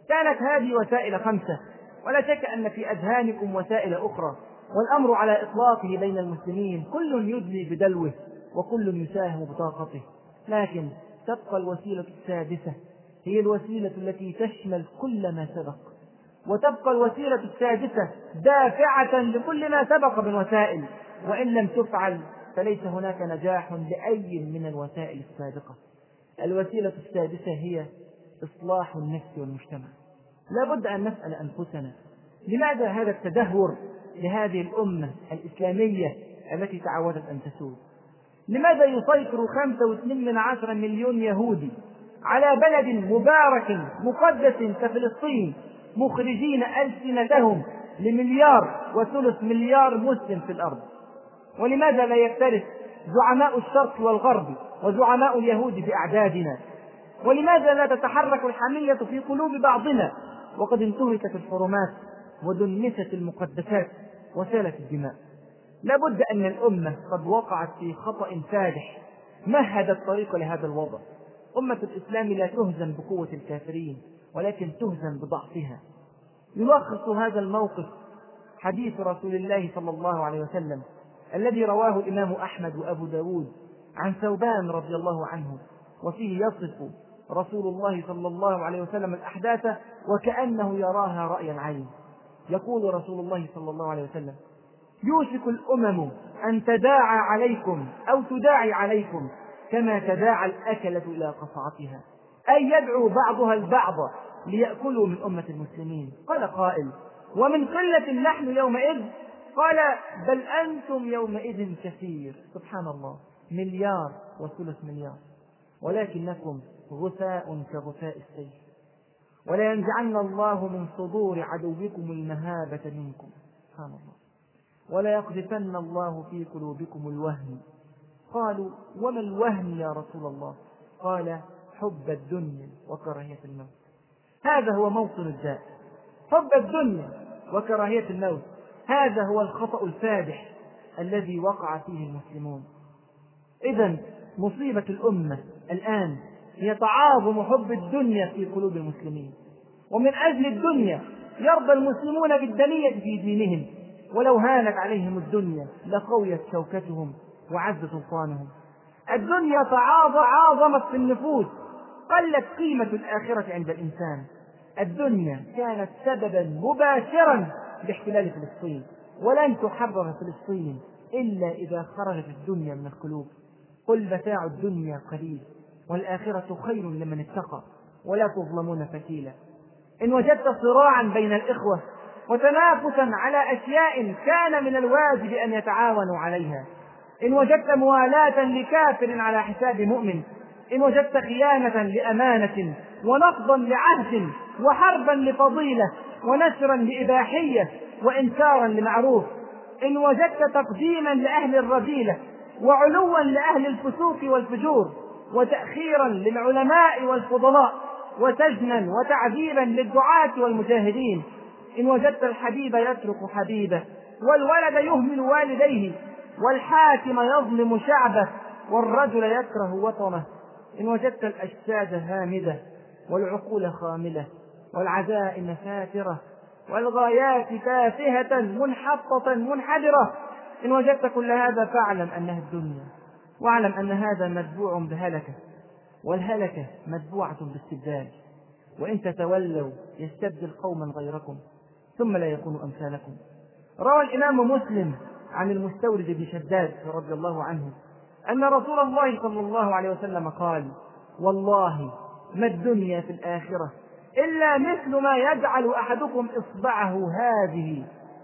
كانت هذه وسائل خمسة. ولا شك أن في أذهانكم وسائل أخرى. والأمر على إطلاقه بين المسلمين كل يدلي بدلوه وكل يساهم بطاقته. لكن تبقى الوسيلة السادسة هي الوسيلة التي تشمل كل ما سبق. وتبقى الوسيلة السادسة دافعة لكل ما سبق من وسائل. وإن لم تفعل فليس هناك نجاح لأي من الوسائل السابقة. الوسيلة السادسة هي إصلاح النفس والمجتمع. لا بد أن نسأل أنفسنا لماذا هذا التدهور لهذه الأمة الإسلامية التي تعودت أن تسود. لماذا يسيطر خمسة واثنين من عشرة مليون يهودي على بلد مبارك مقدس كفلسطين مخرجين ألسنتهم لمليار وثلث مليار مسلم في الأرض؟ ولماذا لا يفترس زعماء الشرق والغرب وزعماء اليهود بأعدادنا ولماذا لا تتحرك الحمية في قلوب بعضنا؟ وقد انتهكت الحرمات ودنست المقدسات وسالت الدماء. لابد أن الأمة قد وقعت في خطأ فادح مهد الطريق لهذا الوضع. أمة الإسلام لا تهزم بقوة الكافرين ولكن تهزم بضعفها. يلخص هذا الموقف حديث رسول الله صلى الله عليه وسلم الذي رواه الإمام أحمد وأبو داود عن ثوبان رضي الله عنه. وفيه يصف رسول الله صلى الله عليه وسلم الأحداث وكأنه يراها رأي العين. يقول رسول الله صلى الله عليه وسلم يوشك الأمم أن تداعى عليكم أو تداعي عليكم كما تداعى الأكلة إلى قصعتها أي يدعو بعضها البعض ليأكلوا من أمة المسلمين. قال قائل ومن قلة نحن يومئذ؟ قال بل أنتم يومئذ كثير. سبحان الله مليار وثلث مليار ولكنكم غثاء كغثاء السيف. ولينزعن الله من صدور عدوكم المهابة منكم. سبحان الله. ولا يقذفن الله في قلوبكم الوهن. قالوا وما الوهن يا رسول الله؟ قال حب الدنيا وكراهية الموت. هذا هو موطن الداء حب الدنيا وكراهية الموت. هذا هو الخطأ الفادح الذي وقع فيه المسلمون. إذا مصيبة الأمة الآن هي تعاظم حب الدنيا في قلوب المسلمين. ومن أجل الدنيا يرضى المسلمون بالدنية في دينهم. ولو هانت عليهم الدنيا لقويت شوكتهم وعز سلطانهم. الدنيا تعاظمت في النفوس. قلت قيمة الآخرة عند الإنسان. الدنيا كانت سببا مباشرا لاحتلال فلسطين. ولن تحرر فلسطين إلا إذا خرجت الدنيا من القلوب. قل متاع الدنيا قليل. والآخرة خير لمن اتقى ولا تظلمون فتيلا. إن وجدت صراعا بين الإخوة وتنافسا على أشياء كان من الواجب أن يتعاونوا عليها. إن وجدت موالاة لكافر على حساب مؤمن إن وجدت خيانة لأمانة ونقضا لعهد وحربا لفضيلة ونشرا لإباحية وإنكارا لمعروف إن وجدت تقديما لأهل الرذيلة وعلوا لأهل الفسوق والفجور وتأخيرا للعلماء والفضلاء وسجنا وتعذيبا للدعاة والمجاهدين. إن وجدت الحبيب يترك حبيبه والولد يهمل والديه والحاكم يظلم شعبه والرجل يكره وطنه. إن وجدت الأجساد هامدة والعقول خاملة والعزائم فاترة والغايات تافهة منحطة منحدرة. إن وجدت كل هذا فاعلم أنها الدنيا. واعلم أن هذا متبوع بهلكة والهلكة متبوعة باستبدال. وإن تتولوا يستبدل قوما غيركم ثم لا يكونوا أمثالكم. روى الإمام مسلم عن المستورد بن شداد رضي الله عنه أن رسول الله صلى الله عليه وسلم قال والله ما الدنيا في الآخرة إلا مثل ما يجعل أحدكم إصبعه هذه.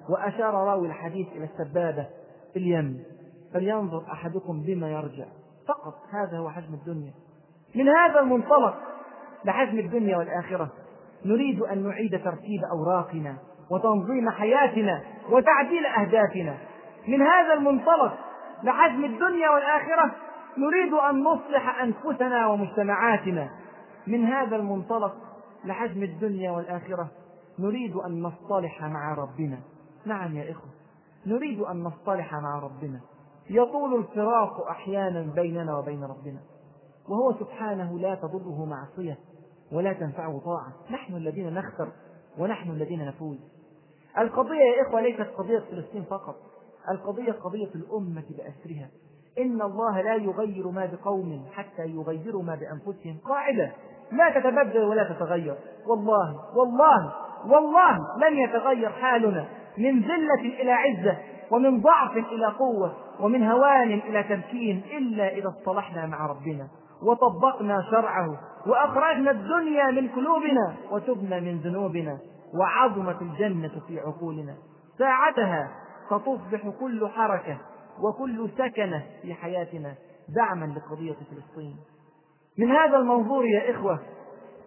وأشار راوي الحديث إلى السبابة في اليم. فلينظر أحدكم بما يرجع. فقط هذا هو حجم الدنيا. من هذا المنطلق لحجم الدنيا والآخرة. نريد أن نعيد ترتيب أوراقنا وتنظيم حياتنا وتعديل أهدافنا. من هذا المنطلق لحجم الدنيا والآخرة نريد أن نصلح أنفسنا ومجتمعاتنا. من هذا المنطلق لحجم الدنيا والآخرة نريد أن نصطلح مع ربنا. نعم يا إخوة نريد أن نصطلح مع ربنا. يطول الفراق أحيانا بيننا وبين ربنا. وهو سبحانه لا تضره معصية ولا تنفعه طاعة. نحن الذين نخسر ونحن الذين نفوز. القضية يا إخوة ليست قضية فلسطين فقط. القضية قضية الأمة بأسرها. إن الله لا يغير ما بقوم حتى يغيروا ما بأنفسهم قاعدة. لا تتبدل ولا تتغير. والله والله والله لن يتغير حالنا. من ذلة إلى عزة. ومن ضعف إلى قوة ومن هوان إلى تمكين إلا إذا اصطلحنا مع ربنا وطبقنا شرعه وأخرجنا الدنيا من قلوبنا وتبنا من ذنوبنا وعظمت الجنة في عقولنا. ساعتها ستصبح كل حركة وكل سكنة في حياتنا دعما لقضية فلسطين. من هذا المنظور يا إخوة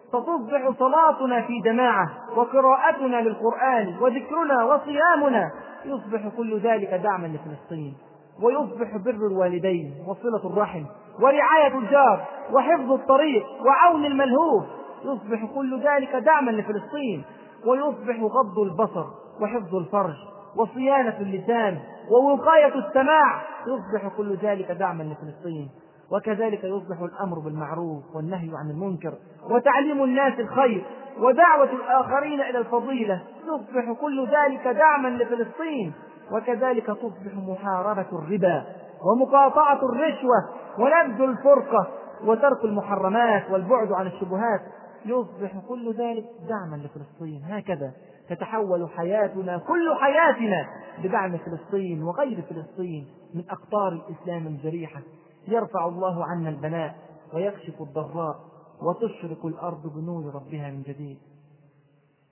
ستصبح صلاتنا في جماعة وقراءتنا للقرآن وذكرنا وصيامنا يصبح كل ذلك دعما لفلسطين ويصبح بر الوالدين وصلة الرحم ورعاية الجار وحفظ الطريق وعون الملهوف. يصبح كل ذلك دعما لفلسطين ويصبح غض البصر وحفظ الفرج وصيانة اللسان ووقاية السماع. يصبح كل ذلك دعما لفلسطين وكذلك يصبح الأمر بالمعروف والنهي عن المنكر وتعليم الناس الخير ودعوة الآخرين إلى الفضيلة. يصبح كل ذلك دعما لفلسطين وكذلك تصبح محاربة الربا ومقاطعة الرشوة ونبذ الفرقة وترك المحرمات والبعد عن الشبهات. يصبح كل ذلك دعما لفلسطين. هكذا تتحول حياتنا كل حياتنا بدعم فلسطين وغير فلسطين من أقطار الإسلام الجريحة. يرفع الله عنا البلاء ويكشف الضراء وتشرق الأرض بنور ربها من جديد.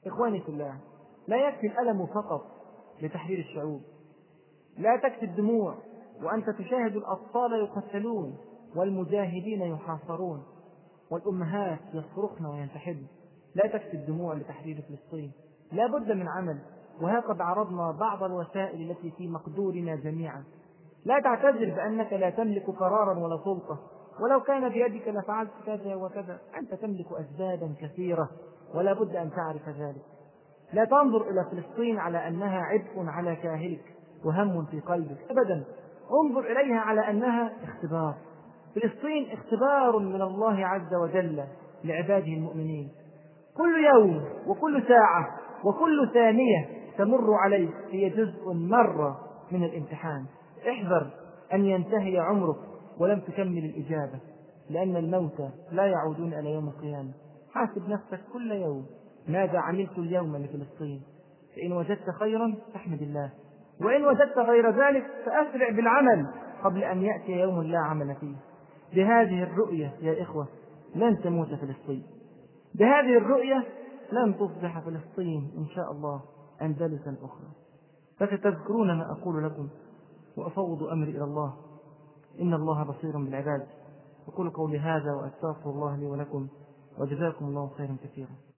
إخواني في الله لا يكفي الألم فقط لتحرير الشعوب. لا تكفي الدموع وأنت تشاهد الأطفال يقتلون والمجاهدين يحاصرون والأمهات يصرخن وينتحبن لا تكفي الدموع لتحرير فلسطين. لا بد من عمل وها قد عرضنا بعض الوسائل التي في مقدورنا جميعا. لا تعتذر بأنك لا تملك قرارا ولا سلطة. ولو كان بيدك لفعلت كذا وكذا أنت تملك أسبابا كثيرة ولا بد أن تعرف ذلك. لا تنظر إلى فلسطين على أنها عبء على كاهلك وهم في قلبك أبدا. انظر إليها على أنها اختبار. فلسطين اختبار من الله عز وجل لعباده المؤمنين. كل يوم وكل ساعة وكل ثانية تمر عليك هي جزء مرة من الامتحان. احذر أن ينتهي عمرك ولم تكمل الإجابة لأن الموتى لا يعودون إلى يوم القيامة. حاسب نفسك كل يوم. ماذا عملت اليوم لفلسطين؟ فإن وجدت خيرا فاحمد الله. وإن وجدت غير ذلك فأسرع بالعمل قبل أن يأتي يوم لا عمل فيه. بهذه الرؤية يا إخوة لن تموت فلسطين. بهذه الرؤية لن تصبح فلسطين إن شاء الله أندلسا أخرى. فستذكرون ما أقول لكم وأفوض أمري إلى الله. إن الله بصير بالعباد. أقول قولي هذا وأستغفر الله لي ولكم وجزاكم الله خيرا كثيرا.